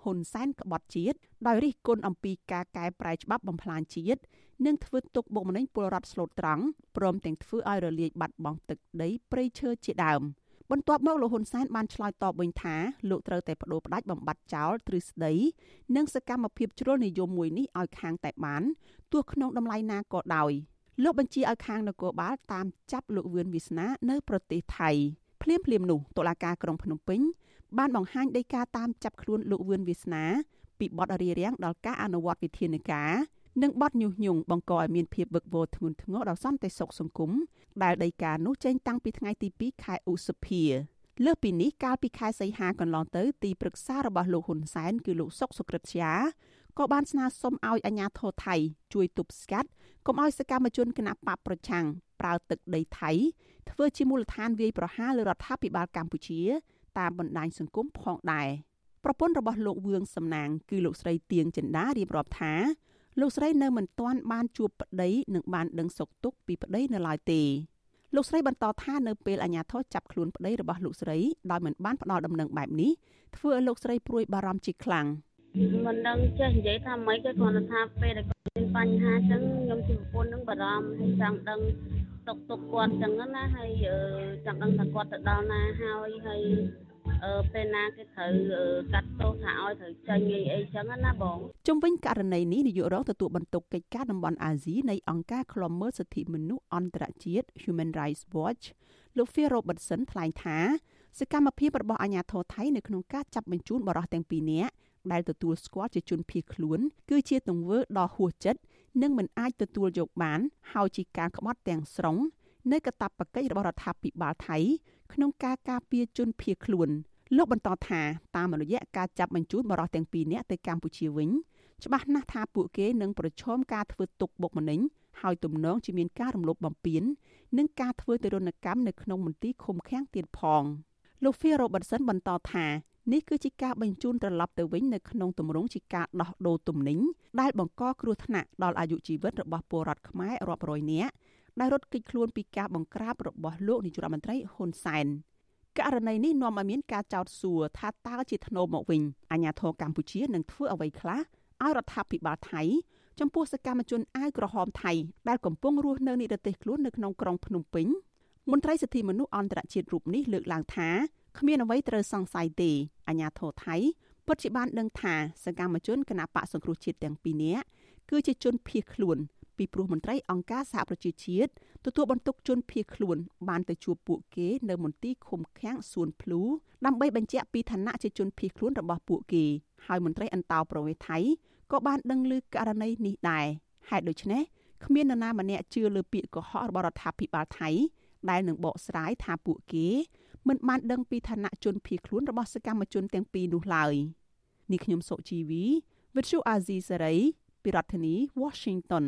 ហ៊ុនសែនក្បត់ជាតិដោយរិះគន់អំពីការកែប្រែច្បាប់បំផ្លាញជាតិនិងធ្វើទុកបុកម្នេញពលរដ្ឋស្លូតត្រង់ព្រមទាំងធ្វើឲ្យរលាយបាត់បង់ទឹកដីព្រៃឈើជាដើមបន្ទាប់មកលោកហ៊ុនសែនបានឆ្លើយតបវិញថាលោកត្រូវតែបដូរផ្ដាច់បំបត្តិចោលទ្រឹស្ដីនិងសកម្មភាពជ្រុលនិយមមួយនេះឲ្យខាងតែបានទោះក្នុងតម្លៃណាក៏ដោយលោកបញ្ជាឲ្យខាងនគរបាលតាមចាប់លោកវឿនវាសនានៅប្រទេសថៃ ភ្លាមភ្លាមនោះតុលាការក្រុងភ្នំពេញបានបង្ហាញដីកាតាមចាប់ខ្លួនលោកវឿនវាសនាពីបទរារាំងដល់ការអនុវត្តវិធានការនិងបទញុះញង់បង្កឲ្យមានភាពវឹកវរធ្ងន់ធ្ងរដល់សន្តិសុខសង្គមដែលដីកានោះចេញតាំងពីថ្ងៃទី2ខែឧសភាលើសពីនេះកាលពីខែសីហាកន្លងទៅទីប្រឹក្សារបស់លោកហ៊ុនសែនគឺលោកសុកសុក្រិតជា ក៏បានស្នើសុំឲ្យអាជ្ញាធរថៃជួយទប់ស្កាត់កុំឲ្យសកម្មជនគណបកប្រឆាំងប្រើទឹកដីថៃធ្វើជាមូលដ្ឋានវាយប្រហារលើរដ្ឋាភិបាលកម្ពុជា តាមបណ្ដាញសង្គមផងដែរប្រពន្ធរបស់លោកវឿងសំណាង គឺលោកស្រីទៀងចិន្តារៀបរាប់ថាលោកស្រីនៅមិនទាន់បានជួបប្តីនិងបានដឹងសុខទុក្ខពីប្តីនៅឡើយទេលោកស្រីបន្តថានៅពេលអាជ្ញាធរចាប់ខ្លួនប្តីរបស់លោកស្រីដោយមិនបានផ្ដល់ដំណឹងបែបនេះធ្វើឲ្យលោកស្រីព្រួយបារម្ភជាខ្លាំង
មិនដឹងចេះនិយាយថាម៉េចទេគ្រាន់តែថាពេលដែលគាត់មានបញ្ហាអញ្ចឹងខ្ញុំជាប្រពន្ធនឹងបារម្ភហើយចង់ដឹងទុកទុកគាត់អញ្ចឹងណាហើយចង់ដឹងថាគាត់ទៅដល់ណាហើយហើយអឺពេលណាគេត្រូវកាត់ទោសថាឲ្យត្រូវចេញអីអីចឹងណាបង
ជុំវិញករណីនេះនាយករងទទួលបន្ទុកកិច្ចការតំបន់អាស៊ីនៃអង្គការឃ្លាំមើលសិទ្ធិមនុស្សអន្តរជាតិ Human Rights Watch លោក Phil Robertson ថ្លែងថាសកម្មភាពរបស់អាជ្ញាធរថៃនៅក្នុងការចាប់បញ្ជូនបរិសុទ្ធទាំងពីរនាក់ ដែលទទួលស្គាល់ជាជនភៀសខ្លួន គឺជាទង្វើដ៏ហួសចិត្តនិងមិនអាចទទួលយកបាន ហើយជាការក្បត់ទាំងស្រុងនៃកាតព្វកិច្ចរបស់រដ្ឋាភិបាលថៃ ក្នុងការការពារជនភៀសខ្លួនលោកបន្តថាតាមរយៈការចាប់បញ្ជូនបរិសុទ្ធទាំងពីរនាក់ទៅកម្ពុជាវិញច្បាស់ណាស់ថាពួកគេនឹងប្រឈមការធ្វើទុកបុកម្នេញហើយទំនងជាមានការរំលោភបំពាននិងការធ្វើទរណកម្មនៅក្នុងមន្ទីរឃុំឃាំងទៀតផងលោក Phil Robertson បន្តថា នេះគឺជាការបញ្ជូនត្រឡប់ទៅវិញនៅក្នុងទម្រង់ជាការដោះដូរទំនិញដែលបង្កគ្រោះថ្នាក់ដល់អាយុជីវិតរបស់ពលរដ្ឋខ្មែររាប់រយនាក់ដែលរត់គេចខ្លួនពីការបង្ក្រាបរបស់លោកនាយរដ្ឋមន្ត្រីហ៊ុនសែនករណីនេះនាំឲ្យមានការចោទសួរថាតើជាធ្នូមកវិញអាញាធរកម្ពុជានឹងធ្វើអ្វីខ្លះឲ្យរដ្ឋាភិបាលថៃចំពោះសកម្មជនអាវក្រហមថៃដែលកំពុងរស់នៅនិរទេសខ្លួននៅក្នុងក្រុងភ្នំពេញមន្ត្រីសិទ្ធិមនុស្សអន្តរជាតិរូបនេះលើកឡើងថា គ្មានអ្វីត្រូវសង្ស័យទេអាញាធរថៃពិតជាបានដឹងថាសកម្មជនគណបកសង្គ្រោះជាតិទាំងពីរនាក់គឺជាជនភៀសខ្លួនពីព្រោះមន្ត្រីអង្គការសហប្រជាជាតិទទួលបន្ទុកជនភៀសខ្លួន បានទៅជួបពួកគេនៅមន្ទីរឃុំឃាំងសួនភ្លូដើម្បីបញ្ជាក់ពីឋានៈជាជនភៀសខ្លួនរបស់ពួកគេហើយមន្ត្រីអន្តោប្រវេសន៍ថៃក៏បានដឹងឮករណីនេះដែរហេតុដូច្នេះគ្មាននរណាម្នាក់ជឿលើពាក្យកុហករបស់រដ្ឋាភិបាលថៃដែលនឹងបកស្រាយថាពួកគេ មិនបានដឹងពីឋានៈជនភៀសខ្លួនរបស់សកម្មជនទាំងពីរនោះឡើយនេះខ្ញុំសុជីវី Virtual Azizi Saray ពីរដ្ឋធានី Washington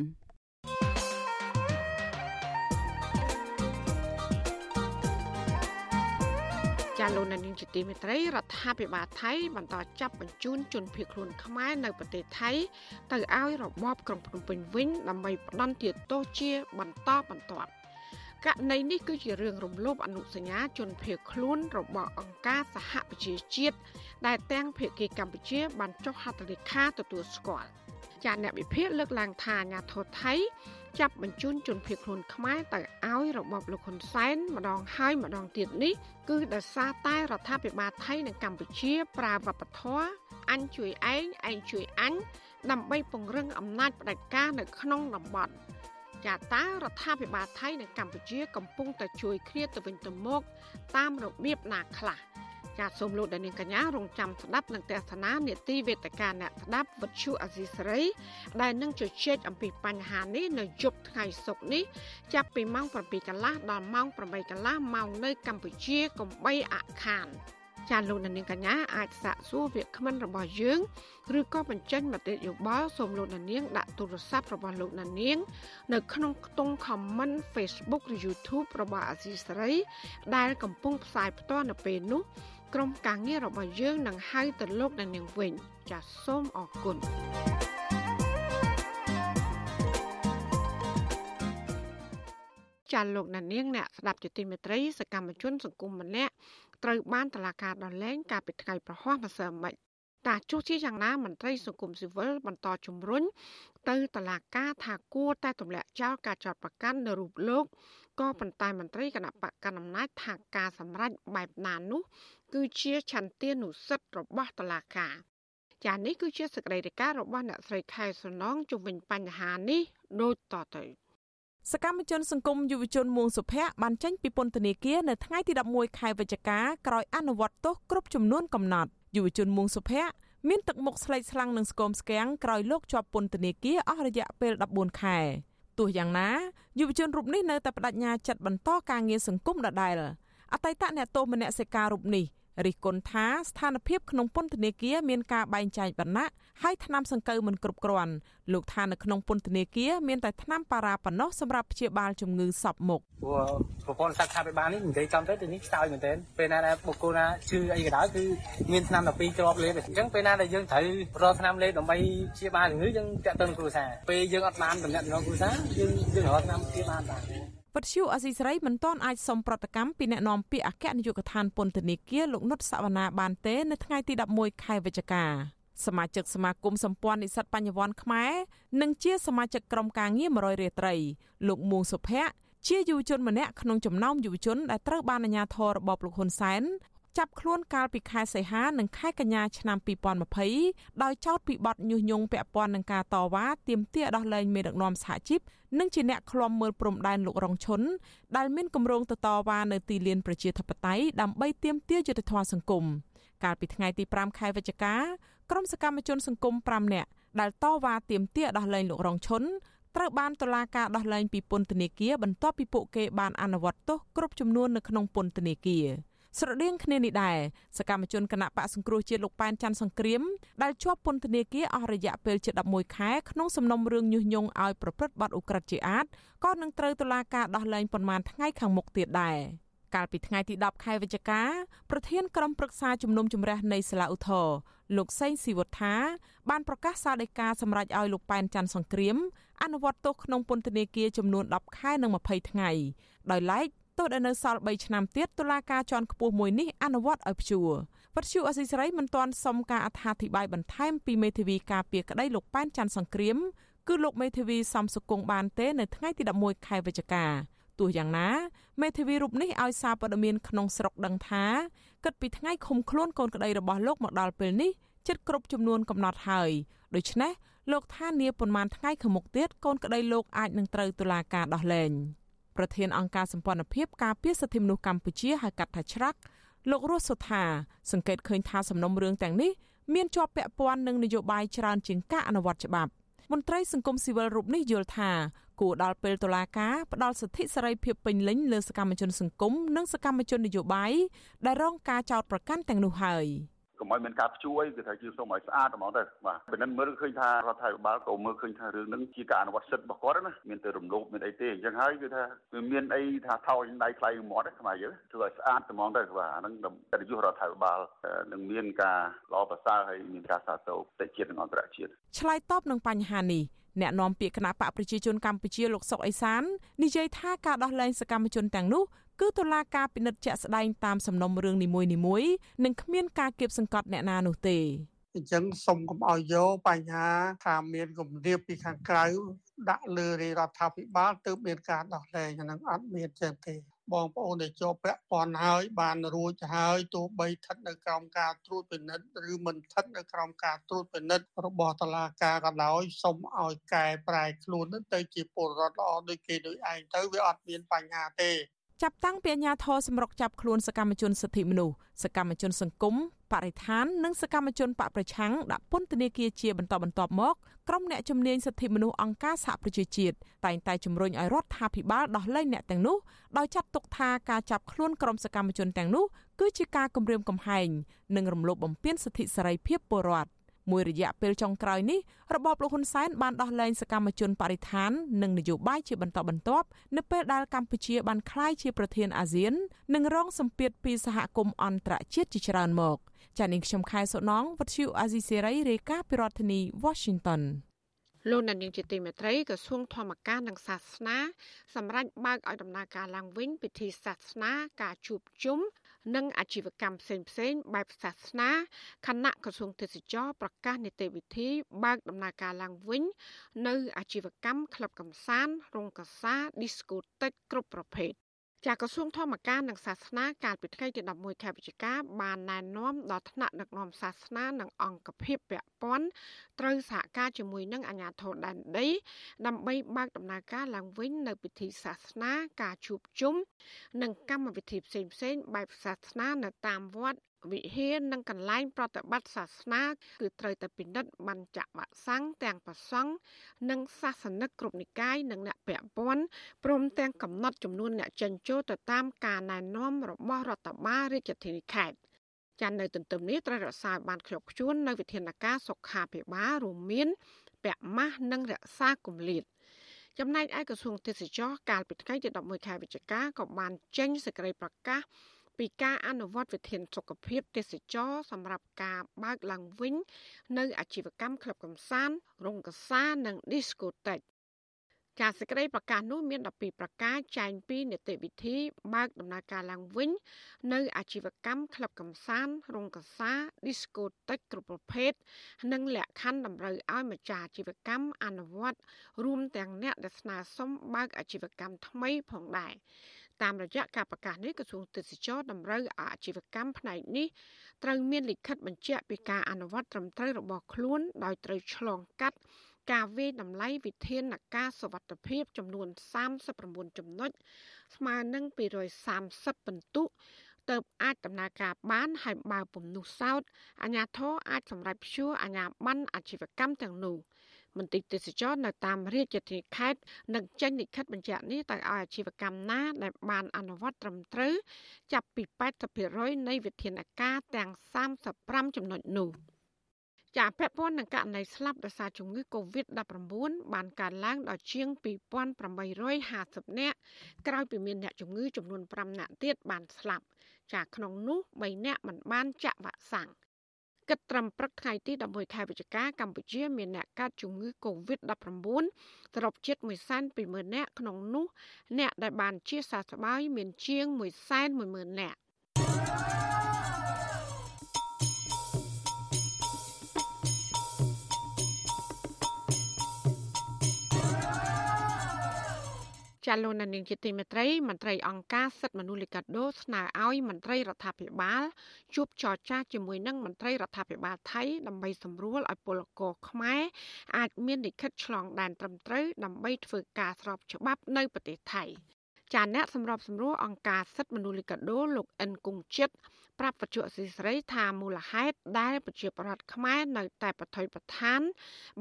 ចាលោកនាងជាទីមេត្រីរដ្ឋាភិបាលថៃបន្តចាប់បញ្ជូនជនភៀសខ្លួនខ្មែរនៅប្រទេសថៃ ទៅឲ្យរបបក្រុងភ្នំពេញវិញដើម្បីផ្ដន់ទាទោសជាបន្តបន្ទាប់ ករណីនេះគឺជារឿងរំលោភអនុសញ្ញាជនភៀសខ្លួនរបស់អង្គការសហប្រជាជាតិដែលទាំងភាគីកម្ពុជាបានចុះហត្ថលេខាទទួលស្គាល់ចាអ្នកវិភាគលើកឡើងថាអាញាធរថៃចាប់បញ្ជូនជនភៀសខ្លួនខ្មែរទៅឲ្យរបបលោកហ៊ុនសែនម្ដងហើយម្ដងទៀតនេះគឺដោយសារតែរដ្ឋាភិបាលថៃនិងកម្ពុជា ប្រើវប្បធម៌អញជួយឯងឯងជួយអញដើម្បីពង្រឹងអំណាចផ្ដាច់ការនៅក្នុងតំបន់ ចាតើរដ្ឋាភិបាលថៃនិងកម្ពុជាកំពុងតែជួយគ្នាទៅវិញទៅមកតាមរបៀបណាខ្លះចាសសូមលោកដានៀងកញ្ញារងចាំស្ដាប់នឹងទស្សនានេតិវេទិកាអ្នកស្ដាប់វិទ្យុអសីសេរីដែលនឹងជជែកអំពីបញ្ហានេះនៅយប់ថ្ងៃសុក្រនេះចាប់ពីម៉ោង7កន្លះដល់ម៉ោង8កន្លះម៉ោងនៅកម្ពុជាកុំបីអខាន ចាលោកនាងកញ្ញាអាចសាកសួរវាគ្មិនរបស់យើងឬក៏បញ្ចេញមតិយោបល់សូមលោកនាងដាក់ទូរស័ព្ទរបស់លោកនាង នៅក្នុងខ្ទង់ comment Facebook ឬ YouTube របស់អាស៊ីសេរី ដែលកំពុងផ្សាយផ្ទាល់នៅពេលនេះក្រុមការងាររបស់យើងនឹងហៅទៅលោកនាងវិញ ចាសសូមអរគុណចាលោកណានៀងអ្នកស្ដាប់ជាទីមេត្រីសកម្មជនសង្គមម្នាក់ ត្រូវបានតឡាការដល់លែងកាលពីថ្ងៃប្រហោះម្សិលមិញតាចុះជាយ៉ាងណាមន្ត្រីសង្គមស៊ីវិលបន្តជំរុញទៅតឡាការថាគួរតែទម្លាក់ចោលការចោទប្រកាន់នៅរូបលោកក៏ប៉ុន្តែមន្ត្រីគណៈបកកណ្ដាលអំណាចថាការសម្រេចបែបណានោះ គឺជាឆន្ទានុសិទ្ធិរបស់តុលាការចានេះគឺជាសេចក្តីរាយការណ៍របស់អ្នកស្រីខែសំណងជុំវិញបញ្ហានេះដូចតទៅ
សកម្មជនសង្គមយុវជនមួងសុភ័ក្របានចេញពីពន្ធនាគារនៅថ្ងៃទី11ខែវិច្ឆិកាក្រោយអនុវត្តទោសគ្រប់ចំនួនកំណត់យុវជនមួងសុភ័ក្រមានទឹកមុខស្លេកស្លាំងនឹងស្គមស្គាំងក្រោយលោកជាប់ពន្ធនាគារអស់រយៈពេល14ខែទោះយ៉ាងណាយុវជនរូបនេះនៅតែបដិញ្ញាចិត្តបន្តការងារសង្គមដដែលអតីតអ្នកទោសមនសិការរូបនេះ រិះគន់ថាស្ថានភាពក្នុងពន្ធនាគារមានការបែងចែកវណ្ណៈហើយថ្នាំសង្កូវមិនគ្រប់គ្រាន់លោកថានៅក្នុងពន្ធនាគារមានតែថ្នាំប៉ារ៉ាប៉ុណ្ណោះសម្រាប់ព្យាបាលជំងឺសពមុខ
ព្រោះប្រព័ន្ធសុខាភិបាលនេះនិយាយចំទៅទីនេះខ្សោយមែនទែនពេលណាដែលបុគ្គលណាឈឺអីក៏ដោយគឺមានថ្នាំ12ជាប់លេបអញ្ចឹងពេលណាដែលយើងត្រូវរកថ្នាំលេបដើម្បីព្យាបាលជំងឺយើងតាក់ទងគ្រួសារពេលយើងអត់បានតំណែងគ្រួសារយើងយើងរកថ្នាំព្យាបាលបាន
វត្តឈូអសីស្រីមិនទាន់អាចសុំប្រតិកម្មពីអ្នកនាំពាក្យអគ្គនាយកដ្ឋានពន្ធនាគារលោកនុតសវណ្ណាបានទេនៅថ្ងៃទី11ខែវិច្ឆិកាសមាជិកសមាគមសម្ព័ន្ធនិស្សិតបញ្ញវន្តខ្មែរនិងជាសមាជិកក្រុមការងារ100រាត្រីលោកមួងសុភ័ក្រជាយុវជនម្នាក់ក្នុងចំណោមយុវជនដែលត្រូវបានអាជ្ញាធររបបលោកហ៊ុនសែន ចាប់ខ្លួនកាលពីខែសីហានិងខែកញ្ញាឆ្នាំ2020ដោយចោទពីបទញុះញង់ពាក់ព័ន្ធនឹងការតវ៉ាទាមទារដោះលែងមេដឹកនាំសហជីពនិងជាអ្នកឃ្លាំមើលព្រំដែនលោករងឈុនដែលមានគម្រោងទៅតវ៉ានៅទីលានប្រជាធិបតេយ្យដើម្បីទាមទារយុត្តិធម៌សង្គមកាលពីថ្ងៃទី5ខែវិច្ឆិកាក្រុមសកម្មជនសង្គម5នាក់ដែលតវ៉ាទាមទារដោះលែងលោករងឈុនត្រូវបានតុលាការដោះលែងពីពន្ធនាគារបន្ទាប់ពីពួកគេបានអនុវត្តទោសគ្រប់ចំនួននៅក្នុងពន្ធនាគារ ស្រដៀងគ្នានេះដែរសកម្មជនគណៈបកសង្គ្រោះជាតិលោកប៉ែនច័ន្ទសង្គ្រាមដែលជាប់ពន្ធនាគារអស់រយៈពេលជិត11ខែក្នុងសំណុំរឿងញុះញង់ឲ្យប្រព្រឹត្តបទឧក្រិដ្ឋជាអាតក៏នឹងត្រូវតុលាការដោះលែងប៉ុន្មានថ្ងៃខាងមុខទៀតដែរកាលពីថ្ងៃទី10ខែវិច្ឆិកាប្រធានក្រុមប្រឹក្សាជំនុំជម្រះនៃសាលាឧទ្ធរលោកសេងស៊ីវុត្ថាបានប្រកាសសាលដីកាសម្រេចឲ្យលោកប៉ែនច័ន្ទសង្គ្រាមអនុវត្តទោសក្នុងពន្ធនាគារចំនួន10ខែនិង20ថ្ងៃដោយឡែក ទោះដែលនៅសល់3ឆ្នាំទៀតតុលាការជាន់ខ្ពស់មួយនេះអនុវត្តឲ្យព្យួរវត្តជូអស៊ីសេរីមិនទាន់សុំការអត្ថាធិប្បាយបន្ថែមពីមេធាវីការពារក្តីលោកប៉ែនច័ន្ទសង្គ្រាមគឺលោកមេធាវីសំសុគង្គបានទេនៅថ្ងៃទី11ខែវិច្ឆិកាទោះយ៉ាងណាមេធាវីរូបនេះឲ្យសារព័ត៌មានក្នុងស្រុកដឹងថាគិតពីថ្ងៃឃុំខ្លួនកូនក្តីរបស់លោកមកដល់ពេលនេះជិតគ្រប់ចំនួនកំណត់ហើយដូច្នេះលោកថានាប៉ុន្មានថ្ងៃខាងមុខទៀតកូនក្តីលោកអាចនឹងត្រូវតុលាការដោះលែង ប្រធានអង្គការសម្ព័ន្ធភាពការពារសិទ្ធិមនុស្សកម្ពុជាហៅកាត់ថាច្រាក់លោករស់សុថាសង្កេតឃើញថាសំណុំរឿងទាំងនេះមានជាប់ពាក់ព័ន្ធនឹងនយោបាយច្រើនជាងការអនុវត្តច្បាប់មន្ត្រីសង្គមស៊ីវិលរូបនេះយល់ថាគួរដល់ពេលតុលាការផ្ដល់សិទ្ធិសេរីភាពពេញលេញលើសកម្មជនសង្គមនិងសកម្មជននយោបាយដែលរងការចោទប្រកាន់ទាំងនោះហើយ។
កុំឲ្យមានការព្យួយគឺថាយើងសូមឲ្យស្អាតហ្មងទៅបាទពិនិត្យមើលឃើញថារដ្ឋាភិបាលក៏មើលឃើញថារឿងហ្នឹងជាការអនុវត្តសិទ្ធិរបស់គាត់ណាមានតែរំលោភមានអីទេអញ្ចឹងហើយគឺថាវាមានអីថាថោចដៃថ្លៃមាត់ខ្មែរយើងធ្វើឲ្យស្អាតហ្មងទៅបាទអាហ្នឹងកិត្តិយសរដ្ឋាភិបាលនឹងមានការល្អប្រសើរហើយមានការសាទរប្រទេសជាតិនិងអន្តរជាតិ
ឆ្លើយតបនឹងបញ្ហានេះអ្នកនាំពាក្យគណៈបកប្រជាជនកម្ពុជាលោកសុកអេសាននិយាយថាការដោះលែងសកម្មជនទាំងនោះ គឺតុលាការពិនិត្យជាក់ស្ដែងតាមសំណុំរឿងនីមួយៗនិងគ្មានការគៀបសង្កត់អ្នកណានោះទេ
អញ្ចឹងសូមកុំឲ្យយកបញ្ហាថាមានគម្រាមពីខាងក្រៅដាក់លើរាជរដ្ឋាភិបាលទើបមានការដោះលែងអានឹងអត់មានចឹងទេបងប្អូនដែលជាប់ពាក់ព័ន្ធហើយបានរួចហើយទោះបីស្ថិតនៅក្រោមការត្រួតពិនិត្យឬមិនស្ថិតនៅក្រោមការត្រួតពិនិត្យរបស់តុលាការក៏ដោយសូមឲ្យកែប្រែខ្លួនទៅជាពលរដ្ឋល្អដូចគេដូចឯងទៅវាអត់មានបញ្ហាទេ
ចាប់តាំងពីអាញាធរសម្រុកចាប់ខ្លួនសកម្មជនសិទ្ធិមនុស្សសកម្មជនសង្គមបរិស្ថាននិងសកម្មជនបកប្រឆាំងដាក់ពន្ធនាគារជាបន្តបន្ទាប់មកក្រុមអ្នកជំនាញសិទ្ធិមនុស្សអង្គការសហប្រជាជាតិតែងតែជំរុញឲ្យរដ្ឋាភិបាលដោះលែងអ្នកទាំងនោះដោយចាត់ទុកថាការចាប់ខ្លួនក្រុមសកម្មជនទាំងនោះគឺជាការគំរាមកំហែងនិងរំលោភបំពានសិទ្ធិសេរីភាពពលរដ្ឋ មួយរយៈពេលចុងក្រោយនេះរបបលោកហ៊ុនសែនបានដោះលែងសកម្មជនបរិស្ថាននិងនយោបាយជាបន្តបន្ទាប់នៅពេលដែលកម្ពុជាបានក្លាយជាប្រធានអាស៊ាន និងរងសម្ពាធពីសហគមន៍អន្តរជាតិជាច្រើនមកចា៎នាងខ្ញុំខែសុណងវັດឈូអាស៊ីសេរីរាយការណ៍ពីរដ្ឋធានី Washington
លោកនាងជាទីមេត្រីក្រសួងធម្មការនិងសាសនាសម្រាប់បើកឲ្យដំណើរការឡើងវិញពិធីសាសនាការជួបជុំ និងអាជីវកម្មផ្សេងផ្សេងបែបសាសនាគណៈក្រសួងទេសចរប្រកាសនីតិវិធីបើកដំណើរការឡើងវិញ នៅអាជីវកម្មក្លឹបកំសាន្តរោងកសា Discotheque គ្រប់ប្រភេទ ចាក្រសួងធម្មការនិងសាសនាកាលពីថ្ងៃទី11ខែវិច្ឆិកាបានណែនាំដល់ថ្នាក់ដឹកនាំសាសនានិងអង្គភាពពាក់ព័ន្ធត្រូវសហការជាមួយនឹងអាជ្ញាធរដែនដី ដើម្បីបើកដំណើរការឡើងវិញនៅពិធីសាសនាការជួបជុំនិងកម្មវិធីផ្សេងៗបែបសាសនានៅតាមវត្ត វិហារនិងកន្លែងប្រតិបត្តិសាសនា គឺត្រូវតែពិនិត្យបញ្ចវសាំងទាំងប្រសង់និងសាសនិកគ្រប់និកាយនិងអ្នកពាក់ព័ន្ធព្រមទាំងកំណត់ចំនួនអ្នកចិញ្ចោទៅតាមការណែនាំរបស់រដ្ឋបាលរាជធានីខេត្តចាន់នៅទន្ទឹមនេះត្រូវរក្សាបានខ្ជាប់ខ្ជួននៅវិធានការសុខាភិបាលរួមមានពាក់ម៉ាស់និងរក្សាគម្លាតចំណែកឯក្រសួងទេសចរកាលពីថ្ងៃទី11ខែវិច្ឆិកាក៏បានចេញសេចក្តីប្រកាស ពីការអនុវត្តវិធានសុខភាពទេសចរសម្រាប់ការបើកឡើងវិញ នៅអាជីវកម្មក្លឹបកំសាន្តរោងកសានិង Discotheque ចាសសេចក្តីប្រកាសនោះមាន12ប្រការចែងពីនីតិវិធីបើកដំណើរការឡើងវិញ នៅអាជីវកម្មក្លឹបកំសាន្តរោងកសា Discotheque គ្រប់ប្រភេទនិងលក្ខខណ្ឌតម្រូវឲ្យម្ចាស់អាជីវកម្មអនុវត្តរួមទាំងអ្នកដែលស្នើសុំបើកអាជីវកម្មថ្មីផងដែរ តាមរយៈការប្រកាសនេះក្រសួងទេសចរតម្រូវអាជីវកម្មផ្នែកនេះត្រូវមានលិខិតបញ្ជាក់ពីការអនុវត្តត្រឹមត្រូវរបស់ខ្លួនដោយត្រូវឆ្លងកាត់ការវិតម្លៃវិធានការសវត្ថភាពចំនួន39ចំណុចស្មើនឹង230ពិន្ទុទៅអាចដំណើរការបានហើយបើពំនុះសោតអាជ្ញាធរអាចសម្រេចព្យួរអាជ្ញាប័ណ្ណអាជីវកម្មទាំងនោះ មន្ត្រីទេសចរនៅតាមរាជធានីខេត្តនឹងចេញលិខិតបញ្ជាក់នេះទៅឲ្យអាជីវកម្មណាដែលបានអនុវត្តត្រឹមត្រូវចាប់ពី80%នៃវិធានការទាំង35ចំណុចនោះ។ចាពាក់ព័ន្ធនឹងករណីស្លាប់ដោយសារជំងឺ Covid-19 បានកើនឡើងដល់ជាង2850នាក់ក្រោយពីមានអ្នកជំងឺចំនួន5នាក់ទៀតបានស្លាប់ ចាក្នុងនោះ3នាក់មិនបានចាក់វ៉ាក់សាំង គិតត្រឹមព្រឹកថ្ងៃទី11ខែវិច្ឆិកាកម្ពុជាមានអ្នកកើតជំងឺ Covid-19 សរុបជិត120,000នាក់ក្នុងនោះអ្នកដែលបានជាសះស្បើយមានជាង110,000នាក់ ចាលោកនាងជាទីមេត្រីមន្ត្រីអង្គការសិទ្ធិមនុស្សលីកាដូស្នើឲ្យមន្ត្រីរដ្ឋាភិបាលជួបចរចាជាមួយនឹងមន្ត្រីរដ្ឋាភិបាលថៃដើម្បីសម្រួលឲ្យពលករខ្មែរអាចមានលិខិតឆ្លងដែនត្រឹមត្រូវដើម្បីធ្វើការស្របច្បាប់នៅប្រទេសថៃចាអ្នកសម្របសម្រួលអង្គការសិទ្ធិមនុស្សលីកាដូលោកអិនគង្គចិត្ត ប្រាប់បច្ចុប្បន្នស៊ីស្រីថាមូលហេតុដែលប្រជាប្រដ្ឋខ្មែរនៅតែប្រថុយប្រឋាន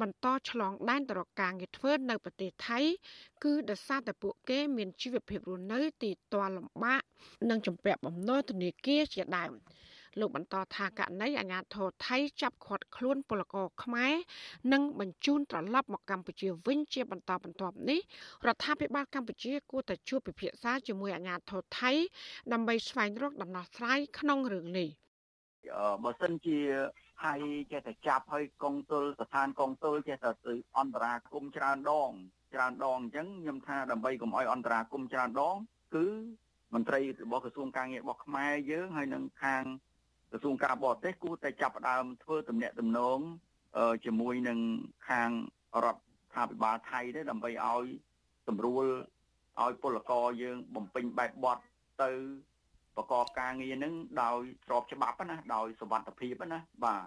បន្តឆ្លងដែនទៅរកការងារធ្វើនៅប្រទេសថៃ គឺដោយសារតែពួកគេមានជីវភាពរស់នៅទីទាល់លំបាកនិងជំពាក់បំណុលធនាគារជាដើម។ លោកបន្តថាករណីអាញាធរថៃចាប់ឃាត់ខ្លួនពលករខ្មែរនិងបញ្ជូនត្រឡប់មកកម្ពុជាវិញជាបន្តបន្ទាប់នេះរដ្ឋាភិបាលកម្ពុជាគួរតែជួបពិភាក្សាជាមួយអាញាធរថៃដើម្បីស្វែងរកដំណោះស្រាយក្នុងរឿងនេះ
បើសិនជាហើយចេះតែចាប់ហើយកងទលស្ថានកងទលចេះតែទៅអន្តរាគមច្រើនដងច្រើនដងអញ្ចឹងខ្ញុំថាដើម្បីកុំឲ្យអន្តរាគមច្រើនដងគឺមន្ត្រីរបស់ក្រសួងការងាររបស់ខ្មែរយើងហើយនឹងខាង ក្រសួងការបរទេសគួរតែចាប់ផ្ដើមធ្វើទំនាក់ទំនងជាមួយនឹងខាងរដ្ឋាភិបាលថៃទេដើម្បីឲ្យស្រួលឲ្យពលករយើងបំពេញបែបបត់ទៅប្រកបការងារនឹងដោយស្របច្បាប់ណាដោយសវត្ថភាពណាបាទ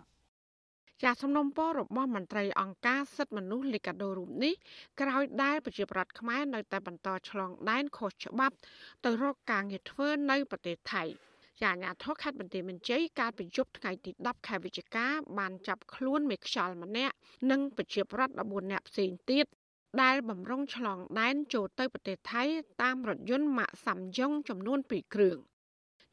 ចាសំណុំពររបស់មន្ត្រីអង្គការសិទ្ធិមនុស្សលីកាដូរូបនេះក្រោយដែលប្រជាប្រដ្ឋខ្មែរនៅតែបន្តឆ្លងដែនខុសច្បាប់ ទៅរកការងារធ្វើនៅប្រទេសថៃ។ ចាអាញាធរខេត្តបន្ទាយមានជ័យកាលពីយប់ថ្ងៃទី10ខែវិច្ឆិកាបានចាប់ខ្លួនមេខ្យល់ម្នាក់និងប្រជាប្រដ្ឋ14នាក់ផ្សេងទៀតដែលបំរុងឆ្លងដែនចូលទៅប្រទេសថៃតាមរថយន្តម៉ាកសាំយ៉ុងចំនួន2គ្រឿង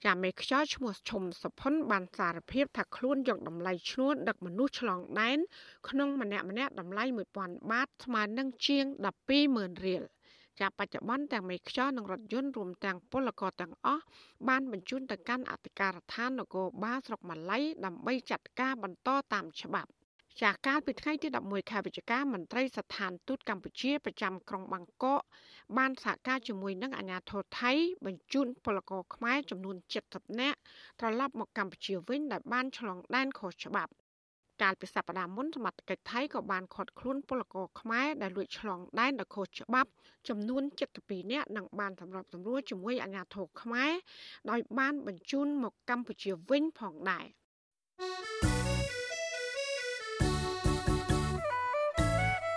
ចាមេខ្យល់ឈ្មោះឈុំសុផុនបានសារភាពថាខ្លួនយកតម្លៃឈ្នួលដឹកមនុស្សឆ្លងដែនក្នុងម្នាក់ម្នាក់តម្លៃ1000បាតស្មើនឹងជាង120,000រៀល។ ចាប់បច្ចុប្បន្នទាំងមេខ្យល់និងរថយន្តរួមទាំងពលករទាំងអស់បានបញ្ជូនទៅកាន់អធិការដ្ឋាននគរបាលស្រុកម៉ាឡៃដើម្បីចាត់ការបន្តតាមច្បាប់ចាកាលពីថ្ងៃទី11ខែវិច្ឆិកាមន្ត្រីស្ថានទូតកម្ពុជាប្រចាំក្រុងបាងកកបានសហការជាមួយនឹងអាជ្ញាធរថៃ បញ្ជូនពលករខ្មែរចំនួន70នាក់ត្រឡប់មកកម្ពុជាវិញដែលបានឆ្លងដែនខុសច្បាប់ កាលពីសប្តាហ៍មុនសមត្ថកិច្ចថៃក៏បានឃាត់ខ្លួនពលករខ្មែរដែលលួចឆ្លងដែនដោយខុសច្បាប់ ចំនួន72នាក់និងបានសម្របសម្រួលជាមួយអាជ្ញាធរខ្មែរដោយបានបញ្ជូនមកកម្ពុជាវិញផងដែរ។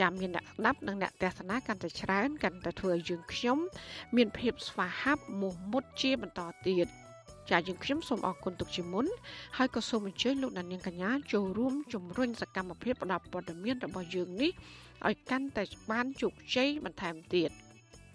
ចាំមានអ្នកស្ដាប់និងអ្នកទស្សនាកាន់តែច្រើនកាន់តែធ្វើឲ្យយើងខ្ញុំមានភាពស្វាហាប់មោះមុតជាបន្តទៀតចាយើងខ្ញុំសូមអរគុណទុកជាមុនហើយក៏សូមអញ្ជើញលោកដានៀងកញ្ញាចូលរួមជំរុញសកម្មភាពផ្តល់ព័ត៌មានរបស់យើងនេះឲ្យកាន់តែបានជោគជ័យបន្ថែមទៀត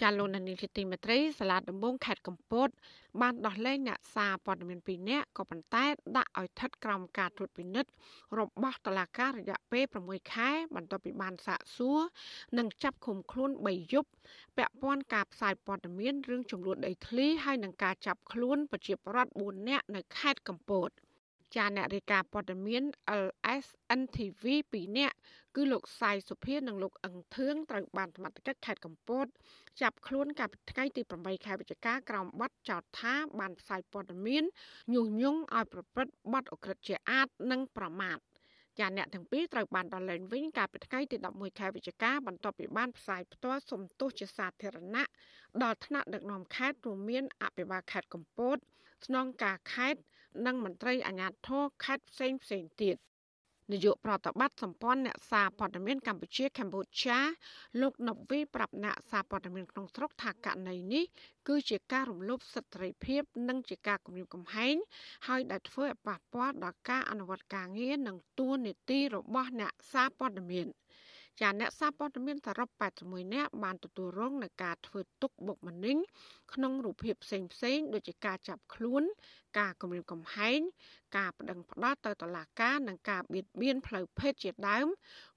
ចាលោកនានីជាទីមេត្រីសាលាដំបងខេត្តកំពត បានដោះលែងអ្នកសារព័ត៌មាន2នាក់ក៏ប៉ុន្តែដាក់ឲ្យស្ថិតក្រោមការត្រួតពិនិត្យរបស់តុលាការរយៈពេល6ខែ បន្ទាប់ពីបានសាកសួរនិងចាប់ឃុំខ្លួន3យប់ពាក់ព័ន្ធការផ្សាយព័ត៌មានរឿងចំនួនដីធ្លីហើយនឹងការចាប់ខ្លួនប្រជាពលរដ្ឋ4នាក់នៅខេត្តកំពតចាអ្នករាយការណ៍ព័ត៌មាន LSNTV 2នាក់ គឺលោកសាយសុភានិងលោកអឹងធឿងត្រូវបានសមត្ថកិច្ចខេត្តកំពតចាប់ខ្លួនកាលពីថ្ងៃទី8ខែវិច្ឆិកាក្រោមបទចោទថាបានផ្សាយព័ត៌មានញុះញង់ឲ្យប្រព្រឹត្តបទអក្រិតជាអាតនិងប្រមាថចាអ្នកទាំងពីរត្រូវបានដោះលែងវិញកាលពីថ្ងៃទី11ខែវិច្ឆិកាបន្ទាប់ពីបានផ្សាយផ្ទាល់សំទោសជាសាធារណៈដល់ថ្នាក់ដឹកនាំខេត្តរួមមានអភិបាលខេត្តកំពតស្នងការខេត្តនិងមន្ត្រីអាជ្ញាធរខេត្តផ្សេងផ្សេងទៀត នាយកប្រតិបត្តិសម្ព័ន្ធអ្នកសារព័ត៌មានកម្ពុជាកម្ពុជាលោកណូវីប្រាប់អ្នកសារព័ត៌មានក្នុងស្រុកថាករណីនេះគឺជាការរំលោភសិទ្ធិសេរីភាព និងជាការគំរាមកំហែងហើយដែលធ្វើឲ្យប៉ះពាល់ដល់ការអនុវត្តការងារនិងទួនាទីរបស់អ្នកសារព័ត៌មាន។ ចាអ្នកសារព័ត៌មានសរុប81នាក់បានទទួលរងនឹងការធ្វើទុកបុកម្នេញក្នុងរូបភាពផ្សេងផ្សេងដូចជាការចាប់ខ្លួន ការគំរាមកំហែងការប្តឹងផ្តល់ទៅតុលាការនិងការបៀតបៀនផ្លូវភេទជាដើម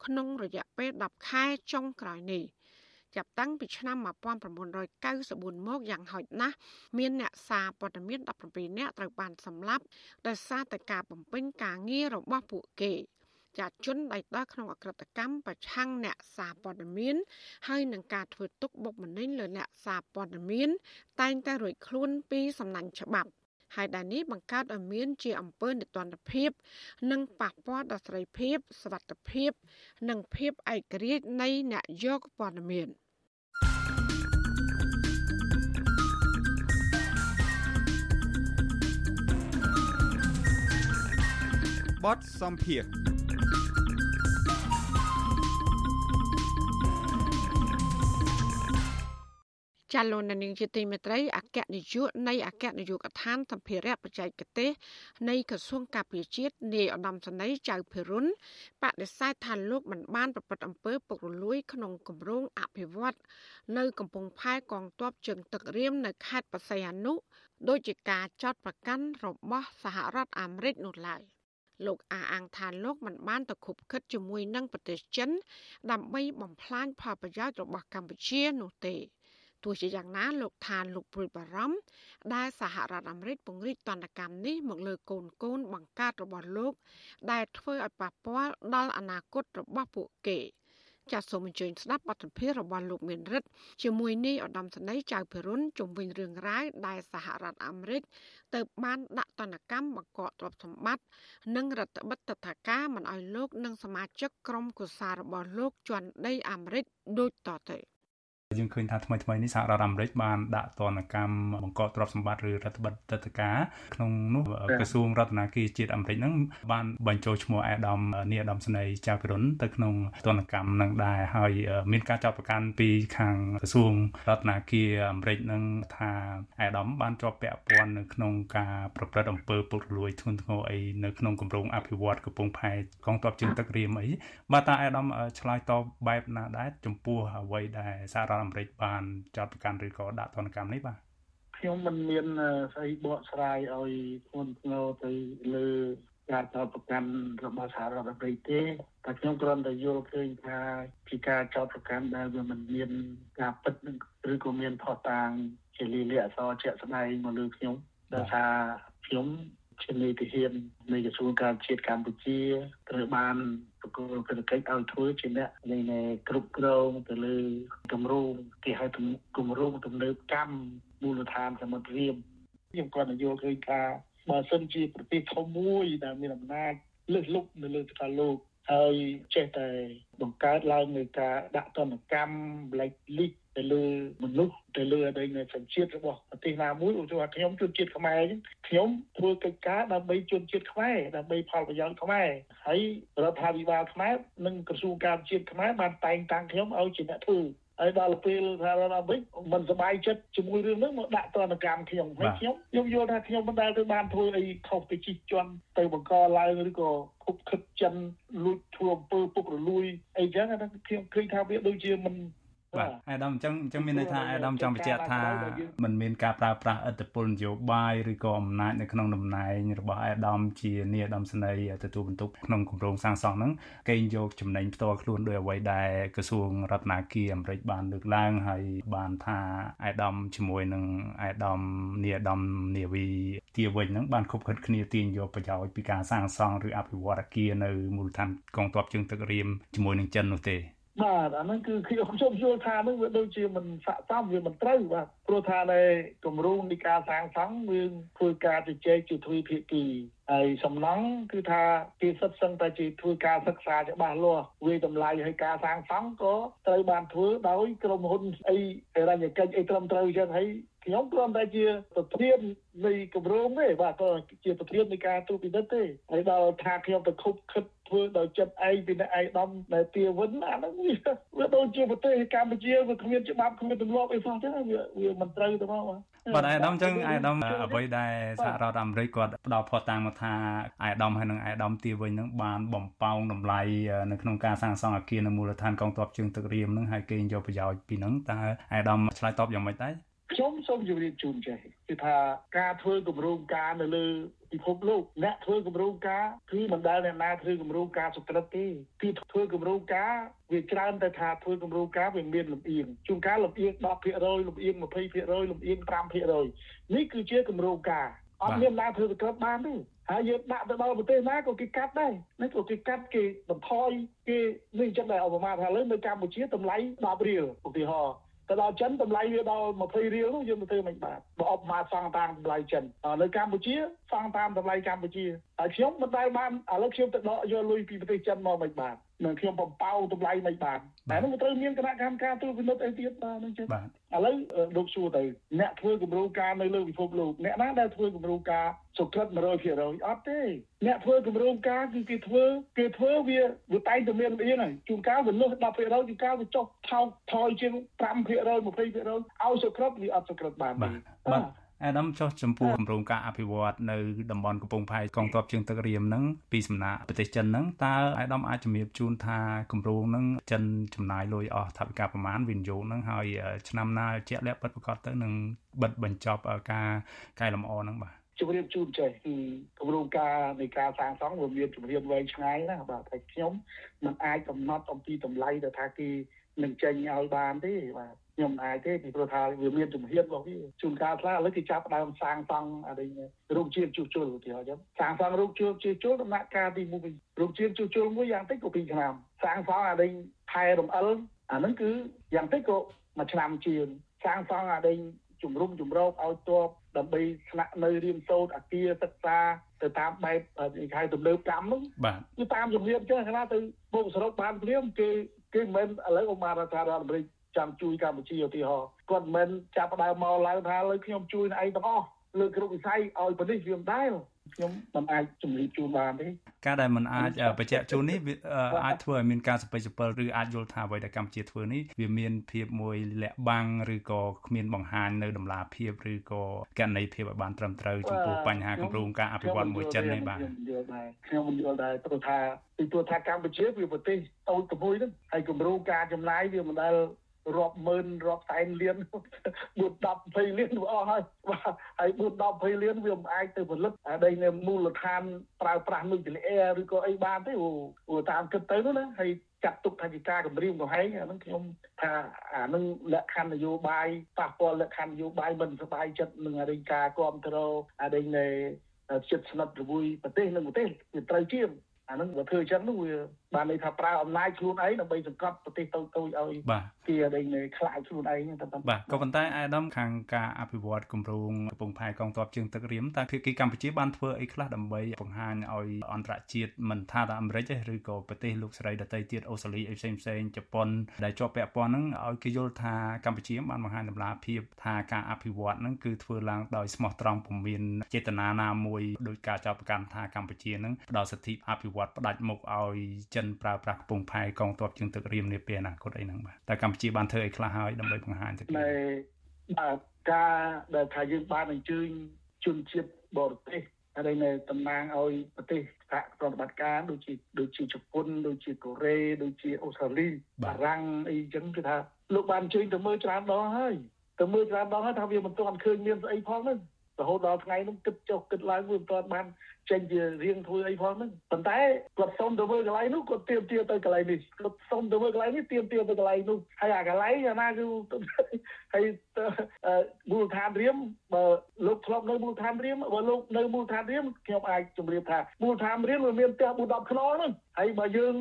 ក្នុងរយៈពេល10ខែចុងក្រោយនេះចាប់តាំងពីឆ្នាំ1994មកយ៉ាងហោចណាស់មានអ្នកសារព័ត៌មាន17នាក់ត្រូវបានសម្លាប់ដោយសារតែការបំពេញការងាររបស់ពួកគេ ចាជនដៃដល់ក្នុងអក្រិតកម្មប្រឆាំងអ្នកសារព័ត៌មានហើយនឹងការធ្វើទុកបុកម្នេញលើអ្នកសារព័ត៌មាន តែងតែរួចខ្លួនពីសំណាញ់ច្បាប់ហើយដែលនេះបង្កើតឲ្យមានជាអំពើនិទានភាព និងប៉ះពាល់ដល់សេរីភាពសวัสดิភាព និងភាពឯករាជ្យនៃអ្នកយកព័ត៌មាន
បទសំភារ
ចាលោកនាងជាទីមេត្រីអគ្គនាយកនៃអគ្គនាយកដ្ឋានសម្ភារៈបច្ចេកទេសនៃក្រសួងការពារជាតិនាយឧត្តមសេនីយ៍ចៅភិរុនបដិសេធថាលោកមិនបានប្រព្រឹត្តអំពើពុករលួយក្នុងគម្រោងអភិវឌ្ឍនៅកំពង់ផែកងទ័ពជើងទឹករៀមនៅខេត្តបរសៃអនុដោយជាការចោតប្រកាន់របស់សហរដ្ឋអាមេរិកនោះឡើយលោកអះអាងថាលោកមិនបានទៅខុបខិតជាមួយនឹងប្រទេសចិនដើម្បីបំផ្លាញផលប្រយោជន៍របស់កម្ពុជានោះទេ ទោះជាយ៉ាងណាលោកថាលោកព្រួយបារម្ភដែលសហរដ្ឋអាមេរិកពង្រីកទណ្ឌកម្មនេះមកលើកូនកូនបង្កើតរបស់លោក ដែលធ្វើឲ្យប៉ះពាល់ដល់អនាគតរបស់ពួកគេចាសសូមអញ្ជើញស្ដាប់បទសម្ភាសន៍របស់លោកមានរិទ្ធជាមួយនាយឧត្តមសេនីយ៍ចៅភិរុនជំវិញរឿងរ៉ាវដែលសហរដ្ឋអាមេរិកទៅបានដាក់ទណ្ឌកម្មបង្កកទ្រព្យសម្បត្តិនិងរដ្ឋបិទតថាការមិនឲ្យលោក និងសមាជិកក្រុមគូសាររបស់លោកជន់ដីអាមេរិកដូចតទៅ។
យើងឃើញថាថ្មីថ្មីនេះសហរដ្ឋអាមេរិកបានដាក់ទណ្ឌកម្មបង្កកទ្រព្យសម្បត្តិឬរដ្ឋបិទទឹកតការក្នុងនោះក្រសួងរដ្ឋាភិបាលជាតិអាមេរិកហ្នឹងបានបញ្ចូលឈ្មោះអេដាមនីអាដាមស្នីចៅពិរុនទៅក្នុងទណ្ឌកម្មនឹងដែរហើយមានការចាប់ប្រកាន់ពីខាងក្រសួងរដ្ឋាភិបាលអាមេរិកនឹងថាអេដាមបានជាប់ពាក់ព័ន្ធនៅក្នុងការប្រព្រឹត្តអំពើពុករលួយធ្ងន់ធ្ងរអីនៅក្នុងគម្រោងអភិវឌ្ឍកំពង់ផែកងទ័ពជើងទឹករៀមអីបាទតាអេដាមឆ្លើយតបបែបណាដែរចំពោះអ្វីដែលសហរដ្ឋអាមេរិកបានចោទប្រកាន់ឬក៏ដាក់ទណ្ឌកម្មនេះបាទ
ខ្ញុំមិនមានស្អីបកស្រាយឲ្យធ្ងន់ធ្ងរទៅលើការចោទប្រកាន់របស់សហរដ្ឋអាមេរិកទេតែខ្ញុំគ្រាន់តែយល់ឃើញថាពីការចោទប្រកាន់ដែលវាមិនមានការពិតឬក៏មានផុសតាងជាលិលាអក្សរជាក់ស្ដែងមកលើខ្ញុំដោយសារខ្ញុំជានីតិហ៊ាននៃក្រសួងការជាតិកម្ពុជាត្រូវបាន ប្រគល់កិច្ចកិច្ចឲ្យធ្វើជាអ្នកនៃគ្រប់គ្រងទៅលើគម្រោងគេហៅគម្រោងទំនើបកម្មមូលដ្ឋានសមុទ្ររៀមខ្ញុំគាត់នយោបាយឃើញថាបើសិនជាប្រទេសធំមួយដែលមានអំណាចលើសលប់នៅលើសកលលោក ហើយចេះតែបង្កើតឡើងនៃការដាក់ទណ្ឌកម្ម blacklist ទៅលើមនុស្សទៅលើអីនៃសញ្ជាតិរបស់ប្រទេសណាមួយឧទាហរណ៍ខ្ញុំជនជាតិខ្មែរអញ្ចឹងខ្ញុំធ្វើកិច្ចការដើម្បីជនជាតិខ្មែរដើម្បីផលប្រយោជន៍ខ្មែរហើយរដ្ឋាភិបាលខ្មែរនិងក្រសួងការជាតិខ្មែរបានតែងតាំងខ្ញុំឲ្យជាអ្នកធ្វើ ហើយដល់ពេលថារដ្ឋអាមេរិកមិនសប្បាយចិត្តជាមួយរឿងហ្នឹងមកដាក់ទណ្ឌកម្មខ្ញុំហើយខ្ញុំខ្ញុំយល់ថាខ្ញុំមិនដែលទៅបានធ្វើអីខុសទៅជិះជាន់ទៅបង្កឡើងឬក៏គប់ខិតចិនលួចធ្វើអំពើពុករលួយអីចឹងហ្នឹងខ្ញុំឃើញថាវាដូចជាមិន
បាទអាដាមអញ្ចឹងអញ្ចឹងមានន័យថាអាដាមចង់បញ្ជាក់ថាมันមានការប្រើប្រាស់ឥទ្ធិពលនយោបាយឬក៏អំណាចនៅក្នុងតំណែងរបស់អាដាមជានាយឧត្តមសេនីយ៍ទទួលបន្ទុកក្នុងគម្រោងសាងសង់ហ្នឹងកេងយកចំណេញផ្ទាល់ខ្លួនដោយអ្វីដែលក្រសួងរដ្ឋាភិបាលអាមេរិកបានលើកឡើងហើយបានថាអាដាមជាមួយនឹងអាដាមនាយឧត្តមនាវីទាវិញហ្នឹងបានខົບខិតគ្នាទាញយកប្រយោជន៍ពីការសាងសង់ឬអភិវឌ្ឍអគារនៅមូលដ្ឋានកងទ័ពជើងទឹករៀមជាមួយនឹងចិននោះទេ
បាទអាហ្នឹងគឺខ្ញុំខ្ញុំយល់ថាហ្នឹងវាដូចជាមិនស័ក្តិសមវាមិនត្រូវបាទព្រោះថានៅគម្រោងនៃការសាងសង់យើងធ្វើការជជែកជាទ្វេភាគីហើយសំណង់គឺថាគេសិតសឹងតែជាធ្វើការសិក្សាច្បាស់លាស់វាតម្លៃឲ្យការសាងសង់ក៏ត្រូវបានធ្វើដោយក្រុមហ៊ុនអីរញ្ញកិច្ចអីត្រឹមត្រូវចឹងហើយខ្ញុំគ្រាន់តែជាប្រធាននៃគម្រោងទេបាទក៏ជាប្រធាននៃការត្រួតពិនិត្យទេហើយដល់ថាខ្ញុំទៅខុបខិត ធ្វើដោយចិត្តឯងពីអ្នកឯកឧត្តមដែលទាវិនអាហ្នឹងវាវាដូចជាប្រទេសកម្ពុជាវាគ្មានច្បាប់គ្មានទម្លាប់អីសោះទេវាវាមិនត្រូវទៅមក
បាទអាយដាមចឹងអាយដាមអ្វីដែលសហរដ្ឋអាមេរិកគាត់ផ្ដល់ផុសតាំងមកថាអាយដាមហើយនិងអាយដាមទាវិញនឹងបានបំផោងតម្លៃនៅក្នុងការសាងសង់អគារនៅមូលដ្ឋានកងទ័ពជើងទឹករៀមនឹងហើយគេយកប្រយោជន៍ពីនឹងតើអាយដាមឆ្លើយតបយ៉ាងម៉េចដែរ
ខ្ញុំសូមជម្រាបជូនចេះគឺថាការធ្វើគម្រោងការនៅលើពិភពលោកអ្នកធ្វើគម្រោងការគឺមិនដែលអ្នកណាធ្វើគម្រោងការសុក្រិតទេគឺធ្វើគម្រោងការវាច្រើនតែថាធ្វើគម្រោងការវាមានលំអៀងជួនកាលលំអៀង10%លំអៀង20%លំអៀង5%នេះគឺជាគម្រោងការអត់មានណាធ្វើសុក្រិតបានទេហើយយើងដាក់ទៅដល់ប្រទេសណាក៏គេកាត់ដែរនេះក៏គេកាត់គេបន្ថយគេនេះអញ្ចឹងដែរឧបមាថាលើនៅកម្ពុជាតម្លៃ10រៀលឧទាហរណ៍ ទៅដល់ចិនតម្លៃវាដល់20រៀលនោះយើងទៅធ្វើមិនបានបើអបមកសង់តាមតម្លៃចិននៅកម្ពុជាសង់តាមតម្លៃកម្ពុជាហើយខ្ញុំមិនដែលបានឥឡូវខ្ញុំទៅដកយកលុយពីប្រទេសចិនមកមិនបាន នឹងខ្ញុំបំពៅតម្លៃមិនបានតែនោះត្រូវមានគណៈកម្មការត្រួតពិនិត្យអីទៀតបាទនឹងចឹងឥឡូវលោកសួរទៅអ្នកធ្វើគម្រោងការនៅលើពិភពលោកអ្នកណាដែលធ្វើគម្រោងការសុក្រិត100%អត់ទេអ្នកធ្វើគម្រោងការគឺគេធ្វើគេធ្វើវាវាតែងតែមានលៀងហើយជួនកាលវាលើស10%ជួនកាលវាចុះថោកថយជាង5% 20%ឲ្យសុក្រិតវាអត់សុក្រិតបានទេ
បាទ អាដាមចុះចំពោះគម្រោងការអភិវឌ្ឍនៅតំបន់កំពង់ផែកងទ័ពជើងទឹករៀមហ្នឹងពីសំណាក់ប្រទេសចិនហ្នឹងតើអាដាមអាចជំរាបជូនថាគម្រោងហ្នឹងចិនចំណាយលុយអស់ថវិកាប្រមាណវិនិយោគហ្នឹងហើយឆ្នាំណាជាក់លាក់ពិតប្រាកដទៅនឹងបិទបញ្ចប់ការកែលម្អហ្នឹងបាទ
ជំរាបជូនចេះគឺគម្រោងការនៃការសាងសង់វាមានជំរាបវែងឆ្ងាយណាបាទតែខ្ញុំមិនអាចកំណត់អំពីតម្លៃទៅថាគេនឹងចេញឲ្យបានទេបាទ ខ្ញុំអាចទេពីព្រោះថាវាមានជំហានរបស់វាជួនកាលខ្លះឥឡូវគេចាប់ដើមសាងសង់អីរូបជាតិជួសជុលឧទាហរណ៍ចឹងសាងសង់រូបជាតិជួសជុលដំណាក់កាលទី1រូបជាតិជួសជុលមួយយ៉ាងតិចក៏2ឆ្នាំសាងសង់អីថែរំអិលអាហ្នឹងគឺយ៉ាងតិចក៏មួយឆ្នាំជាងសាងសង់អីជំរុំជំរោគឲ្យតបដើម្បីស្នាក់នៅរៀនសូត្រអាគារសិក្សាទៅតាមបែបគេហៅទំនើបកម្មហ្នឹង
បាទ
គឺតាមជំនាញចឹងគេថាទៅពុកសរុបបានព្រាមគេគេមិនឥឡូវអង្គការរដ្ឋាភិបាលអាមេរិក ចាំជួយកម្ពុជាឧទាហរណ៍គាត់មិនចាប់ដើមមកឡើងថាលើខ្ញុំជួយឯងទាំងអស់លើគ្រប់វិស័យឲ្យប្រទេសវាមិនដែលខ្ញុំមិនអាចជំរាបជូនបានទេ
ការដែលមិនអាចបញ្ជាក់ជូននេះអាចធ្វើឲ្យមានការសពេចសពិលឬអាចយល់ថាអ្វីដែលកម្ពុជាធ្វើនេះវាមានភាពមួយលាក់បាំងឬក៏គ្មានបង្ហាញនៅដំណាភាពឬក៏កណន័យភាពឲ្យបានត្រឹមត្រូវចំពោះបញ្ហាគម្រោងការអភិវឌ្ឍមួយចិននេះបាទ
ខ្ញុំយល់ដែរខ្ញុំមិនយល់ដែរព្រោះថាពីព្រោះថាកម្ពុជាវាប្រទេសតូចក្មួយហ្នឹងហើយគម្រោងការចំណាយវាមិនដែល រាប់ម៉ឺនរាប់សែនលាន4 10 20លានវាអស់ហើយបាទហើយ4 10 20លានវាមិនអាចទៅផលិតដីនៅមូលដ្ឋានប្រើប្រាស់នុយក្លេអ៊ែរឬក៏អីបានទេព្រោះតាមគិតទៅនោះណាហើយចាត់ទុកថាជាការគម្រាមកំហែងអានឹងខ្ញុំថាអានឹងលក្ខខណ្ឌនយោបាយប៉ះពាល់លក្ខខណ្ឌនយោបាយមិនសบายចិត្តនឹងអរិញការគ្រប់គ្រងអរិញនៃចិត្តស្និទ្ធជាមួយប្រទេសនិងប្រទេសវាត្រូវជាង អានឹងបើធ្វើអញ្ចឹងនោះវាបានន័យថាប្រើអំណាចខ្លួនឯងដើម្បីសង្កត់ប្រទេសតូចតូចឲ្យគេដែលខ្លាចខ្លួនឯង
ទៅបាទក៏ប៉ុន្តែអាដាមខាងការអភិវឌ្ឍគម្រោងកំពង់ផែកងទ័ពជើងទឹករៀមតើភាគីកម្ពុជាបានធ្វើអីខ្លះដើម្បីបង្ហាញឲ្យអន្តរជាតិមិនថាតែអាមេរិកទេឬក៏ប្រទេសលោកស្រីដទៃទៀតអូស្ត្រាលីអីផ្សេងផ្សេងជប៉ុនដែលជាប់ពាក់ព័ន្ធហ្នឹងឲ្យគេយល់ថាកម្ពុជាបានបង្ហាញតម្លាភាពថាការអភិវឌ្ឍហ្នឹងគឺធ្វើឡើងដោយស្មោះត្រង់ពុំមានចេតនាណាមួយដោយការចោទប្រកាន់ថាកម្ពុជាហ្នឹងផ្ដល់សិទ្ធិអភិវឌ្ឍផ្ដាច់មុខឲ្យចិនប្រើប្រាស់កំពង់ផែកងទ័ពជើងទឹករៀមនាពេលអនាគតអីហ្នឹងបាទតែកម្ពុជាបានធ្វើអីខ្លះហើយដើម្បីបង្ហាញ
ទៅគេបាទការដែលថាយើងបានអញ្ជើញជនជាតិបរទេសហើយនៅតំណាងឲ្យប្រទេសសហប្រតិបត្តិការដូចជាដូចជាជប៉ុនដូចជាកូរ៉េដូចជាអូស្ត្រាលីបារាំងអីចឹងគឺថាលោកបានអញ្ជើញទៅមើលច្រើនដងហើយទៅមើលច្រើនដងហើយថាវាមិនទាន់ឃើញមានស្អីផងហ្នឹងរហូតដល់ថ្ងៃនោះគិតចុះគិតឡើងវាមិនទាន់បាន ចេញជារៀងធ្វើអីផងហ្នឹងប៉ុន្តែគាត់សុំទៅមើលកន្លែងនោះគាត់ទៀមទាទៅកន្លែងនេះគាត់សុំទៅមើលកន្លែងនេះទៀមទាទៅកន្លែងនោះហើយអាកន្លែងអាណាគឺហើយមូលដ្ឋានរៀមបើលោកធ្លាប់នៅមូលដ្ឋានរៀមបើលោកនៅមូលដ្ឋានរៀមខ្ញុំអាចជម្រាបថាមូលដ្ឋានរៀមវាមានផ្ទះ4 10ខ្នងហ្នឹងហើយបើយើង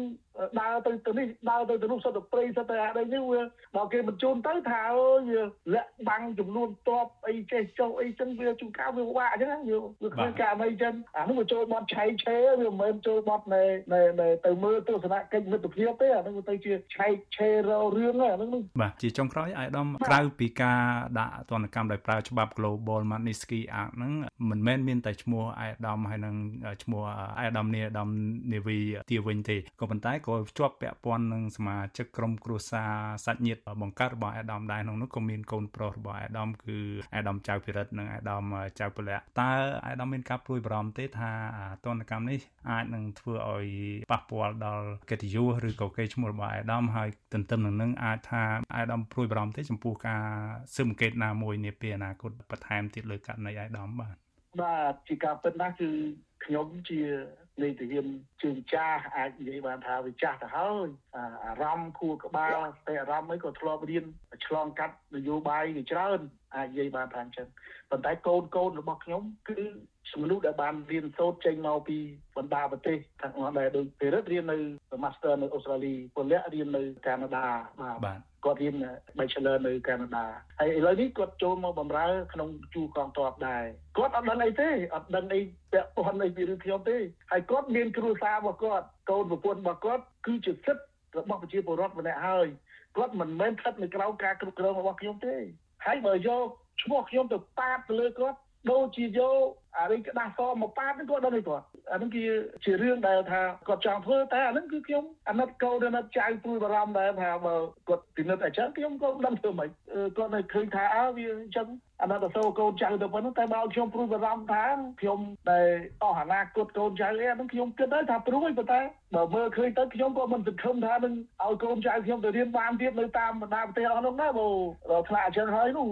ដើរទៅទៅនេះដើរទៅទៅនោះសុទ្ធតែព្រៃសុទ្ធតែអានេះវាដល់គេបញ្ជូនទៅថាអើយលាក់បាំងចំនួនតបអីចេះចុះអីចឹងវាជួនកាលវាពិបាកអញ្ចឹងវាវាគ្មានការអីចឹងអានោះវាចូលបត់ឆៃឆេវាមិនមែនចូលបត់នៃនៃទៅមើលទស្សនកិច្ចមិត្តភាពទេអានោះទៅជាឆៃឆេររឿងអានោះ
បាទជាចុងក្រោយអាយដាមក្រៅពីការដាក់ទណ្ឌកម្មដោយប្រើច្បាប់ Global Magnitsky Act ហ្នឹងមិនមែនមានតែឈ្មោះអាយដាមហើយនឹងឈ្មោះអាយដាមនីអាដាមនាវីទាវិញទេក៏ប៉ុន្តែក៏ជាប់ពាក់ព័ន្ធនឹងសមាជិកក្រុមគ្រួសារសាច់ញាតិបង្កើតរបស់អាដាមដែរក្នុងនោះក៏មានកូនប្រុសរបស់អាដាមគឺអាដាមចៅពិរិតនិងអាដាមចៅពលៈតើអាដាមមានការព្រួយបារម្ភទេថាទណ្ឌកម្មនេះអាចនឹងធ្វើឲ្យប៉ះពាល់ដល់កិត្តិយសឬក៏កេរ្តិ៍ឈ្មោះរបស់អាដាមហើយទន្ទឹមនឹងនឹងអាចថាអាដាមព្រួយបារម្ភទេចំពោះការស៊ើបអង្កេតណាមួយនាពេលអនាគតបន្ថែមទៀតលើករណីអាដាមបាទ
បាទជាការពិតណាស់គឺខ្ញុំជានៃទាហានជើងចាស់អាចនិយាយបានថាវាចាស់ទៅហើយអារម្មណ៍ខួរក្បាលតែអារម្មណ៍អីក៏ធ្លាប់រៀនឆ្លងកាត់នយោបាយជាច្រើនអាចនិយាយបានថាអញ្ចឹងប៉ុន្តែកូនកូនរបស់ខ្ញុំគឺ មនុស្សដែលបានរៀនសូត្រចេញមកពីបណ្ដាប្រទេសទាំងអស់ដែលដូចពេរិតរៀននៅ Master នៅអូស្ត្រាលីពលៈរៀននៅកាណាដា
បាទ
គាត់រៀន Bachelor នៅកាណាដាហើយឥឡូវនេះគាត់ចូលមកបម្រើក្នុងជួរកងទ័ពដែរគាត់អត់ដឹងអីទេអត់ដឹងអីពាក់ព័ន្ធអីពីរឿងខ្ញុំទេហើយគាត់មានគ្រួសាររបស់គាត់កូនប្រពន្ធរបស់គាត់គឺជាសិទ្ធិរបស់ប្រជាពលរដ្ឋម្នាក់ហើយគាត់មិនមែនស្ថិតនៅក្រៅការគ្រប់គ្រងរបស់ខ្ញុំទេហើយបើយកឈ្មោះខ្ញុំទៅប៉ាតទៅលើគាត់ដូចជាយក អានេះក្តាស់សមកប៉ាតហ្នឹងគាត់ដឹងទេគាត់អាហ្នឹងគឺជារឿងដែលថាគាត់ចង់ធ្វើតែអាហ្នឹងគឺខ្ញុំអាណិតកូនអាណិតចៅព្រួយបារម្ភដែរថាបើគាត់ពិនិត្យអញ្ចឹងខ្ញុំក៏មិនដឹងធ្វើម៉េចគាត់នៅឃើញថាអើវាអញ្ចឹងអាណិតសូកូនចៅទៅប៉ុណ្ណឹងតែបើខ្ញុំព្រួយបារម្ភថាខ្ញុំដែលអស់អនាគតកូនចៅអីអាហ្នឹងខ្ញុំគិតដែរថាព្រួយប៉ុន្តែបើមើលឃើញទៅខ្ញុំក៏មិនសង្ឃឹមថានឹងឲ្យកូនចៅខ្ញុំទៅរៀនបានទៀតនៅតាមបណ្ដាប្រទេសអស់នោះណាបើដល់ថ្នាក់អញ្ចឹងហើយនោះ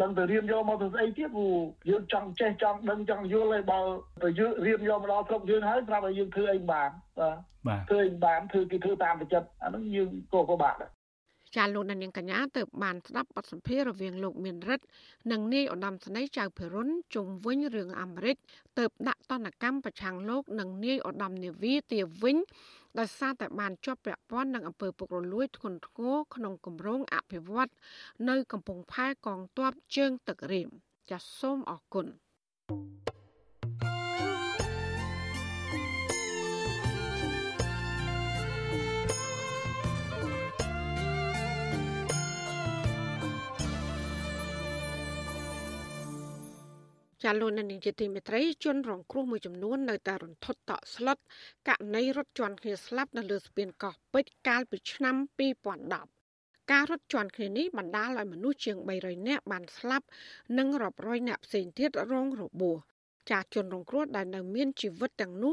មិនទៅរៀនយកមកទៅស្អីទៀតព្រោះយើងចង់ចេះចង់ដឹងចង់យល់ហើយបើទៅយើងរៀនយកមកដល់ស្រុកយើងហើយប្រាប់ឲ្យយើងធ្វើអីបាន
បាទ
ធ្វើអីបានធ្វើគេធ្វើតាមប្រចិត្តអានោះយើងក៏ពិបាកដែរ
ចាលោកនាងកញ្ញាទៅបានស្ដាប់បទសម្ភាសន៍រវាងលោកមានរិទ្ធនិងនាយឧត្តមស្នេហ៍ចៅភិរុនជុំវិញរឿងអាមេរិកទៅដាក់តនកម្មប្រឆាំងលោកនិងនាយឧត្តមនាវីទាវិញដោយសារតែបានជាប់ពាក់ព័ន្ធនឹងអំពើពុករលួយធ្ងន់ធ្ងរក្នុងគម្រោងអភិវឌ្ឍនៅកំពង់ផែកងទ័ពជើងទឹករៀមចាសសូមអរគុណ thank you ចា លោកនាងជាទីមេត្រីជនរងគ្រោះមួយចំនួននៅតែរន្ធត់តក់ស្លុតករណីរត់ជន់គ្នាស្លាប់នៅលើស្ពានកោះពេជ្រកាលពីឆ្នាំ2010 ការរត់ជន់គ្នានេះបណ្ដាលឲ្យមនុស្សជាង300នាក់បានស្លាប់និងរាប់រយនាក់ផ្សេងទៀតរងរបួសចាស់ជនរងគ្រោះដែលនៅមានជីវិតទាំងនោះ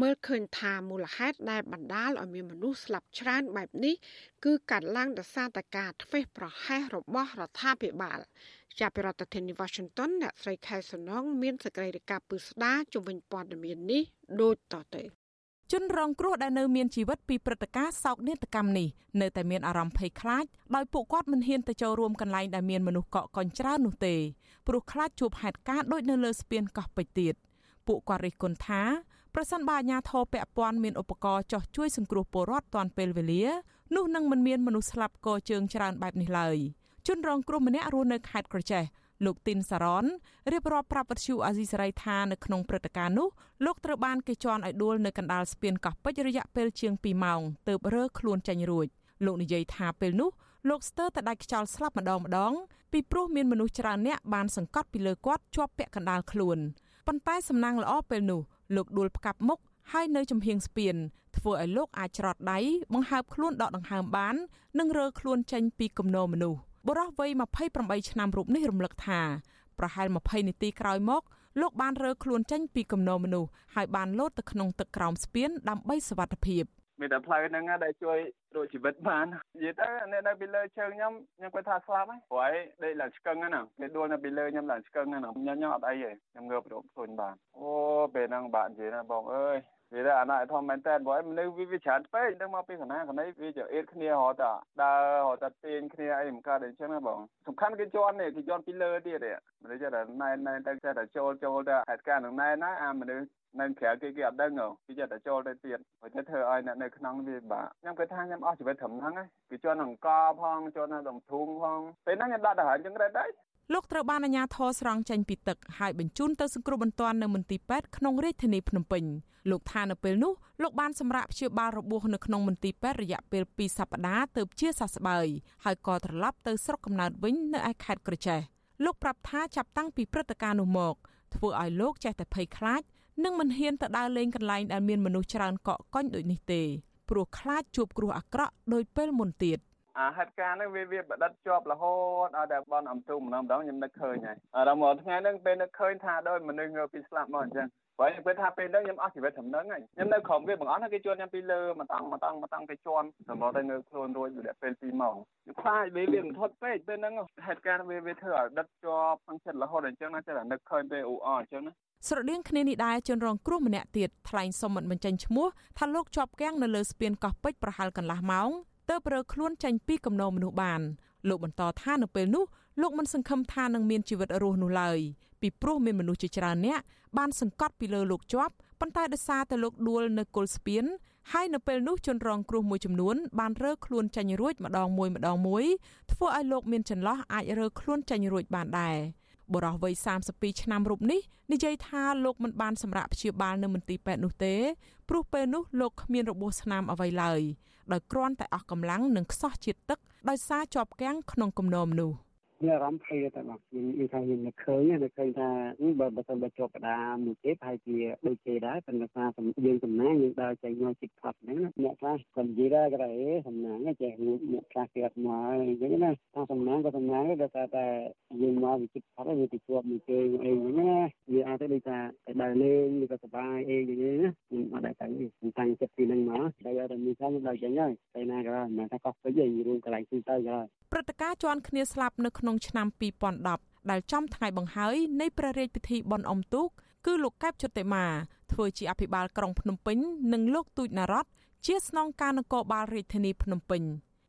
មើលឃើញថាមូលហេតុដែលបណ្ដាលឲ្យមានមនុស្សស្លាប់ច្រើនបែបនេះគឺកាត់ឡើងដោយសារតែការធ្វេសប្រហែសរបស់រដ្ឋាភិបាលចាប់ពីរដ្ឋធានី Washington អ្នកស្រីខែសំណងមានសេចក្តីរាយការណ៍ពឹស្ដាជំវិញព័ត៌មាននេះដូចតទៅ
ជនរងគ្រោះដែលនៅមានជីវិតពីព្រឹត្តិការណ៍សោកនាដកម្មនេះនៅតែមានអារម្មណ៍ភ័យខ្លាចដោយពួកគាត់មិនហ៊ានទៅចូលរួមកន្លែងដែលមានមនុស្សកកកញ្ច្រើននោះទេព្រោះខ្លាចជួបហេតុការណ៍ដូចនៅលើស្ពានកោះពេជ្រទៀតពួកគាត់រិះគន់ថាប្រសិនបើអាជ្ញាធរពាក់ព័ន្ធមានឧបករណ៍ចោះជួយសង្គ្រោះពលរដ្ឋទាន់ពេលវេលានោះនឹងមិនមានមនុស្សស្លាប់កជើងច្រើនបែបនេះឡើយជនរងគ្រោះម្នាក់រស់នៅខេត្តក្រចេះ លោកទីនសារ៉នរៀបរាប់ប្រាប់វិទ្យុអាស៊ីសេរីថានៅក្នុងព្រឹត្តិការណ៍នោះលោកត្រូវបានគេជន់ឲ្យដួលនៅកណ្ដាលស្ពានកោះពេជ្ររយៈពេលជាង2ម៉ោងទើបរើខ្លួនចេញរួចលោកនិយាយថាពេលនោះលោកស្ទើរតែដាច់ខ្យល់ស្លាប់ម្ដងម្ដងពីព្រោះមានមនុស្សច្រើនអ្នកបានសង្កត់ពីលើគាត់ជាប់ពាក់កណ្ដាលខ្លួនប៉ុន្តែសំណាងល្អពេលនោះលោកដួលផ្កាប់មុខហើយនៅចំហៀងស្ពានធ្វើឲ្យលោកអាចច្រត់ដៃបង្ហើបខ្លួនដកដង្ហើមបាន និងរើខ្លួនចេញពីគំនរមនុស្ស បុរសវ័យ28ឆ្នាំរូបនេះរំលឹកថាប្រហែល20នាទីក្រោយមកលោកបានរើខ្លួនចេញពីគំនរមនុស្សហើយបានលោតទៅក្នុងទឹកក្រោមស្ពានដើម្បីសុវត្ថិភាព
មានតែផ្លូវហ្នឹងដែលជួយរួចជីវិតបាននិយាយទៅអ្នកនៅពីលើជើងខ្ញុំខ្ញុំគាត់ថាស្លាប់ហើយព្រោះឯងដេកឡើងឆ្កឹងហ្នឹងគេដួលនៅពីលើខ្ញុំឡើងឆ្កឹងហ្នឹងខ្ញុំខ្ញុំអត់អីទេខ្ញុំងើបរកខ្លួនបានអូពេលហ្នឹងបាក់និយាយណាបងអើយ វាទៅអាណត្តិធំមែនតើបើមនុស្សវាវាច្រើនពេកដឹងមកពីកណាកណីវាចអៀតគ្នារត់តាដើររត់តាទាញគ្នាអីមិនកើតអីចឹងណាបងសំខាន់គេជន់នេះគេជន់ពីលើទៀតទេមនុស្សចេះតែណែនណែនទៅចេះតែចូលចូលទៅហេតុការណ៍នឹងណែនណាអាមនុស្សនៅក្រៅគេគេអត់ដឹងគេចេះតែចូលទៅទៀតបើទៅធ្វើឲ្យអ្នកនៅក្នុងវាបាក់ខ្ញុំគិតថាខ្ញុំអស់ជីវិតត្រឹមហ្នឹងគេជន់អង្ករផងជន់ដល់ធុងផងពេលហ្នឹងខ្ញុំដាក់ទៅហើយចឹងរ៉េតដែរ
លោកត្រូវបានអាជ្ញាធរស្រង់ចេញពីទឹកហើយបញ្ជូនទៅសង្គ្រោះបន្ទាន់នៅមន្ទីរពេទ្យក្នុងរាជធានីភ្នំពេញលោកថានៅពេលនោះលោកបានសម្រាកព្យាបាលរបួសនៅក្នុងមន្ទីរពេទ្យរយៈពេល2សប្តាហ៍ទើបជាសះស្បើយហើយក៏ត្រឡប់ទៅស្រុកកំណើតវិញនៅឯខេត្តក្រចេះលោកប្រាប់ថាចាប់តាំងពីព្រឹត្តិការណ៍នោះមកធ្វើឲ្យលោកចេះតែភ័យខ្លាចនិងមិនហ៊ានទៅដើរលេងកន្លែងដែលមានមនុស្សច្រើនកកកុញដូចនេះទេព្រោះខ្លាចជួបគ្រោះអាក្រក់ដោយពេលមុនទៀត
អាហេតុការណ៍ហ្នឹងវាវាបដិទ្ធជាប់រហូតឲ្យតែបនអំទុំម្ដងម្ដងខ្ញុំនឹកឃើញហើយអារម្មណ៍ថ្ងៃហ្នឹងពេលនឹកឃើញថាដោយមនុស្សងើពីស្លាប់មកអញ្ចឹងព្រោះខ្ញុំគិតថាពេលហ្នឹងខ្ញុំអស់ជីវិតត្រឹមហ្នឹងហើយខ្ញុំនៅក្រុមវាបងអស់គេជួនខ្ញុំពីលើមកតង់មកតង់មកតង់គេជួនសម្រាប់តែងើខ្លួនរួចរយៈពេល2ម៉ោងខ្ញុំខ្លាចវាវាមិនថត់ពេកពេលហ្នឹងហេតុការណ៍វាវាធ្វើឲ្យដិតជាប់ក្នុងចិត្តរហូតអញ្ចឹងណាចេះតែនឹកឃើញពេលអ៊ូអអញ្ចឹងណា
ស្រដៀងគ្នានេះដែរជនរងគ្រោះម្នាក់ទៀតថ្លែងសុំមិនបញ្ចេញឈ្មោះថាលោកជាប់គាំងនៅលើស្ពានកោះពេជ្រប្រហែលកន្លះម៉ោង ទើបរើខ្លួនចេញពីគំនរមនុស្សបានលោកបន្តថានៅពេលនោះលោកមិនសង្ឃឹមថានឹងមានជីវិតរស់នោះឡើយពីព្រោះមានមនុស្សជាច្រើនអ្នកបានសង្កត់ពីលើលោកជាប់ប៉ុន្តែដោយសារតែលោកដួលនៅគល់ស្ពានហើយនៅពេលនោះជនរងគ្រោះមួយចំនួនបានរើខ្លួនចេញរួចម្ដងមួយម្ដងមួយធ្វើឲ្យលោកមានចន្លោះអាចរើខ្លួនចេញរួចបានដែរបុរសវ័យ32ឆ្នាំរូបនេះនិយាយថាលោកមិនបានសម្រាកព្យាបាលនៅមន្ទីរពេទ្យនោះទេព្រោះពេលនោះលោកគ្មានរបួសស្នាមអ្វីឡើយ ដោយគ្រាន់តែអស់កម្លាំងនិងខ្សោះជាតិទឹកដោយសារជាប់គាំងក្នុងគំនរមនុស្ស
មានអារម្មណ៍ភ័យតែមកយើងនិយាយថាយើងនឹកឃើញនឹកឃើញថាបើបើសិនបើជាប់កដាមួយទេប្រហែលជាដូចគេដែរប៉ុន្តែថាយើងសំណាងយើងដើរចេញមកជិតផាត់ហ្នឹងណាអ្នកខ្លះគាត់និយាយដែរគាត់អេសំណាងចេះអ្នកខ្លះគេអត់មកអញ្ចឹងណាថាសំណាងក៏សំណាងដែរតែតែយើងមកវិជិតផាត់វាទៅជាប់មួយគេអីអញ្ចឹងណាវាអាចទៅដូចថា ហើយតែណាក៏មិនថាកោះពេជ្រឯងរួនកន្លែងទីទៅក៏
ព្រឹត្តិការណ៍ជន់គ្នាស្លាប់នៅក្នុងឆ្នាំ2010ដែលចំថ្ងៃបង្ហើយនៃព្រះរាជពិធីបុណ្យអុំទូកគឺលោកកែបជុតិមាធ្វើជាអភិបាលក្រុងភ្នំពេញនិងលោកទូចណារ៉តជាស្នងការនគរបាលរាជធានីភ្នំពេញ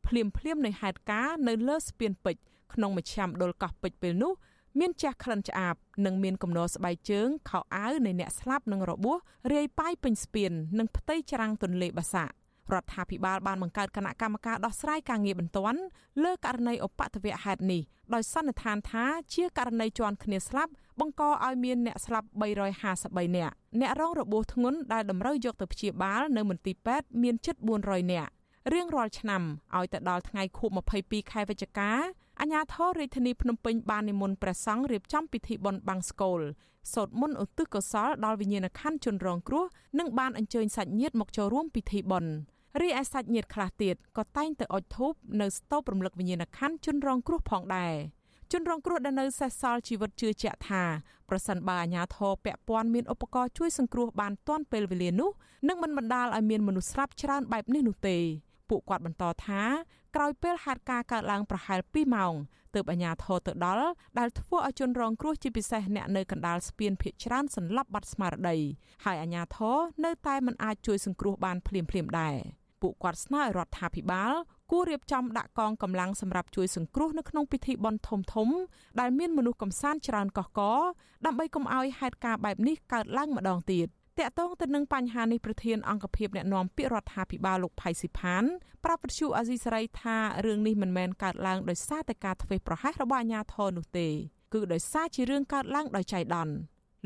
ភ្លាមភ្លាមនៃហេតុការណ៍នៅលើស្ពានពេជ្រក្នុងមជ្ឈមណ្ឌលកោះពេជ្រពេលនោះមានចាស់ក្លិនឆ្អាបនិងមានគំនរស្បែកជើងខោអាវនៃអ្នកស្លាប់និងរបួសរាយប៉ាយពេញស្ពាននិងផ្ទៃច្រាំងទន្លេបាសាក់ រដ្ឋាភិបាលបានបង្កើតគណៈកម្មការដោះស្រាយការងារបន្ទាន់លើករណីឧបទ្ទវហេតុនេះដោយសន្និដ្ឋានថាជាករណីជន់គ្នាស្លាប់បង្កឲ្យមានអ្នកស្លាប់353នាក់អ្នករងរបួសធ្ងន់ដែលតម្រូវយកទៅព្យាបាលនៅមន្ទីរពេទ្យមានជិត400នាក់រៀងរាល់ឆ្នាំឲ្យទៅដល់ថ្ងៃខួប22ខែវិច្ឆិកាអាជ្ញាធររាជធានីភ្នំពេញបាននិមន្តព្រះសង្ឃរៀបចំពិធីបុណ្យបង្សុកូលសូត្រមន្តឧទ្ទិសកុសលដល់វិញ្ញាណក្ខន្ធជនរងគ្រោះនិងបានអញ្ជើញសាច់ញាតិមកចូលរួមពិធីបុណ្យ រីឯសាច់ញាតិខ្លះទៀតក៏តែងទៅអុជធូបនៅស្តុបរំលឹកវិញ្ញាណក្ខន្ធជនរងគ្រោះផងដែរជនរងគ្រោះដែលនៅសេសសល់ជីវិតជឿជាក់ថាប្រសិនបើអាជ្ញាធរពាក់ព័ន្ធមានឧបករណ៍ជួយសង្គ្រោះបានទាន់ពេលវេលានោះនឹងមិនបណ្ដាលឲ្យមានមនុស្សស្លាប់ច្រើនបែបនេះនោះទេពួកគាត់បន្តថាក្រោយពេលហេតុការណ៍កើតឡើងប្រហែល2ម៉ោងទើបអាជ្ញាធរទៅដល់ដែលធ្វើឲ្យជនរងគ្រោះជាពិសេសអ្នកនៅកណ្ដាលស្ពានភៀកច្រើនសន្លប់បាត់ស្មារតីហើយអាជ្ញាធរនៅតែមិនអាចជួយសង្គ្រោះបានភ្លាមៗដែរ ពួកគាត់ស្នើឲ្យរដ្ឋាភិបាលគួររៀបចំដាក់កងកម្លាំងសម្រាប់ជួយសង្គ្រោះនៅក្នុងពិធីបុណ្យធំធំដែលមានមនុស្សកំសាន្តច្រើនកកកដើម្បីកុំឲ្យហេតុការណ៍បែបនេះកើតឡើងម្ដងទៀតតកតងទៅនឹងបញ្ហានេះប្រធានអង្គភិបអ្នកណែនាំពាក្យរដ្ឋាភិបាលលោកផៃស៊ីផានប្រាប់វិទ្យុអាស៊ីសេរីថារឿងនេះមិនមែនកើតឡើងដោយសារតែការធ្វេសប្រហែសរបស់អាជ្ញាធរនោះទេគឺដោយសារជារឿងកើតឡើងដោយចៃដន្យ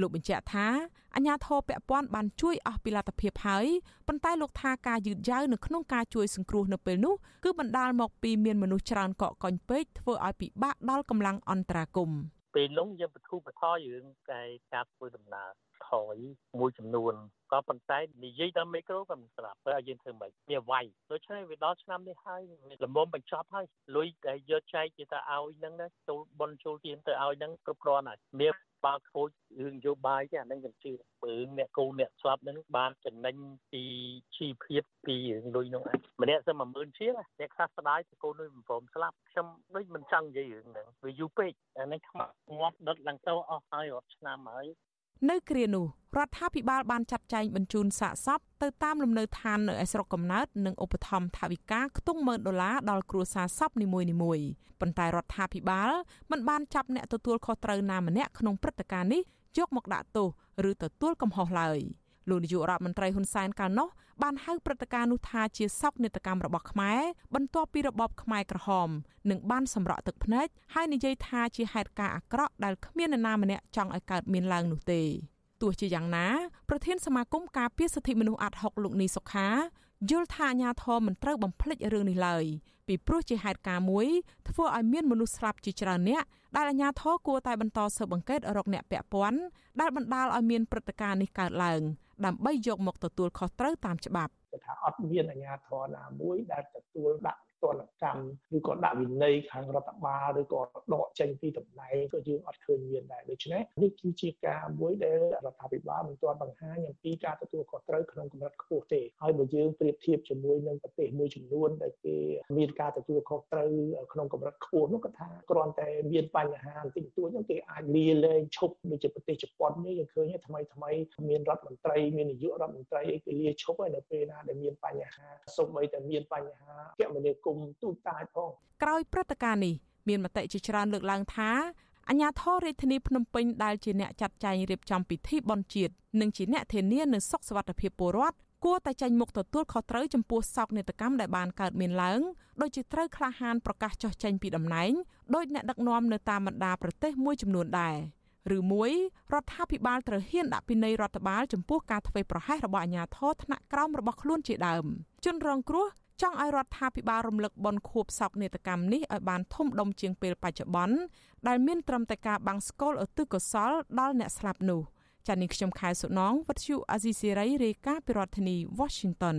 លោកបញ្ជាក់ថាអាជ្ញាធរពាក់ព័ន្ធបានជួយអស់ពីលទ្ធភាពហើយប៉ុន្តែលោកថាការយឺតយ៉ាវនៅក្នុងការជួយសង្គ្រោះនៅពេលនោះគឺបណ្ដាលមកពីមានមនុស្សច្រើនកកកុញពេកធ្វើឲ្យពិបាកដល់កម្លាំងអន្តរាគមន៍
ពេលនោះយើងបទូបថយរឿងតែការធ្វើដំណើរថយមួយចំនួនក៏ប៉ុន្តែនិយាយដល់មីក្រូក៏មិនស្រាប់ព្រោះយើងធ្វើមិនមានវាយដូច្នេះវាដល់ឆ្នាំនេះហើយលំមុំបញ្ចប់ហើយលុយដែលយកចែកគេទៅឲ្យហ្នឹងណាចូលបនចូលទៀនទៅឲ្យហ្នឹងគ្រប់គ្រាន់ហើយមាន បើខូចរឿងនយោបាយទេអានឹងខ្ញុំជឿបើអ្នកគូអ្នកស្លាប់ហ្នឹងបានចំណេញពីជីវភាពពីរឿងលុយហ្នឹងឯងម្នាក់សឹម10000ជាងអ្នកខ្លះស្ដាយទៅកូនលុយមិនព្រមស្លាប់ខ្ញុំដូចមិនចង់និយាយរឿងហ្នឹងវាយូរពេកអានេះខ្មាស់ងាប់ដុតឡើងទៅអស់ហើយរាប់ឆ្នាំហើយ
នៅគ្រានោះរដ្ឋាភិបាលបានចាត់ចែងបញ្ជូនសាកសពទៅតាមលំនៅឋាននៅឯស្រុកកំណើតនិងឧបត្ថម្ភថវិកាខ្ទង់10000ដុល្លារដល់គ្រួសារសពនីមួយៗប៉ុន្តែរដ្ឋាភិបាលមិនបានចាប់អ្នកទទួលខុសត្រូវណាម្នាក់ក្នុងព្រឹត្តិការណ៍នេះយកមកដាក់ទោសឬទទួលកំហុសឡើយ។ លោកនាយករដ្ឋមន្ត្រីហ៊ុនសែនកាលនោះបានហៅព្រឹត្តិការណ៍នោះថាជាសោកនាដកម្មរបស់ខ្មែរបន្ទាប់ពីរបបខ្មែរក្រហមនឹងបានសម្រក់ទឹកភ្នែកហើយនិយាយថាជាហេតុការណ៍អាក្រក់ដែលគ្មាននរណាម្នាក់ចង់ឲ្យកើតមានឡើងនោះទេទោះជាយ៉ាងណាប្រធានសមាគមការពារសិទ្ធិមនុស្សអាត់ហុកលោកនីសុខាយល់ថាអាញាធមមិនត្រូវបំភ្លេចរឿងនេះឡើយពីព្រោះជាហេតុការណ៍មួយធ្វើឲ្យមានមនុស្សស្លាប់ជាច្រើនអ្នកដែលអាញាធរគួរតែបន្តស៊ើបអង្កេតរកអ្នកពាក់ព័ន្ធដែលបណ្ដាលឲ្យមានព្រឹត្តិការណ៍នេះកើតឡើង ដើម្បីយកមកទទួលខុសត្រូវតាមច្បាប់
ថាអត់មានអាជ្ញាធរណាមួយដែលទទួលដាក់ ទណ្ឌកម្មឬក៏ដាក់វិន័យខាងរដ្ឋបាលឬក៏ដកចេញពីតំណែងក៏យើងអត់ឃើញមានដែរដូច្នេះនេះគឺជាការមួយដែលរដ្ឋាភិបាលមិនទាន់បង្ហាញអំពីការទទួលខុសត្រូវក្នុងកម្រិតខ្ពស់ទេហើយបើយើងប្រៀបធៀបជាមួយនឹងប្រទេសមួយចំនួនដែលគេមានការទទួលខុសត្រូវក្នុងកម្រិតខ្ពស់នោះក៏ថាគ្រាន់តែមានបញ្ហាបន្តិចបន្តួចហ្នឹងគេអាចលាលែងឈប់ដូចជាប្រទេសជប៉ុននេះយើងឃើញថ្មីថ្មីមានរដ្ឋមន្ត្រីមាននាយករដ្ឋមន្ត្រីអីគេលាឈប់ហើយនៅពេលណាដែលមានបញ្ហាសូម្បីតែមានបញ្ហាគមនាគមន៍ទូតាចផង
ក្រោយព្រឹត្តិការណ៍នេះមានមតិជាច្រើនលើកឡើងថាអញ្ញាធររាជធានីភ្នំពេញដែលជាអ្នកចាត់ចែងរៀបចំពិធីបុណ្យជាតិនិងជាអ្នកធានានូវសុខសวัสดิភាពពលរដ្ឋគួរតែចេញមុខទទួលខុសត្រូវចំពោះសោកនាដកម្មដែលបានកើតមានឡើងដោយជាត្រូវក្លាហានប្រកាសចោះចេញពីតំណែងដោយអ្នកដឹកនាំនៅតាមបណ្ដាប្រទេសមួយចំនួនដែរឬមួយរដ្ឋាភិបាលត្រូវហ៊ានដាក់ពិន័យរដ្ឋបាលចំពោះការធ្វេសប្រហែសរបស់អាជ្ញាធរថ្នាក់ក្រោមរបស់ខ្លួនជាដើមជនរងគ្រោះ ចង់ឲ្យរដ្ឋាភិបាលរំលឹកបនខួបសោកនាដកម្មនេះឲ្យបានធំដុំជាងពេលបច្ចុប្បន្នដែលមានត្រឹមតែការបាំងស្កលឧទ្ទិសកុសលដល់អ្នកស្លាប់នោះចា៎នេះខ្ញុំខែសុណងវັດឈូអាស៊ីសេរីរាយការណ៍ពីរដ្ឋធានី Washington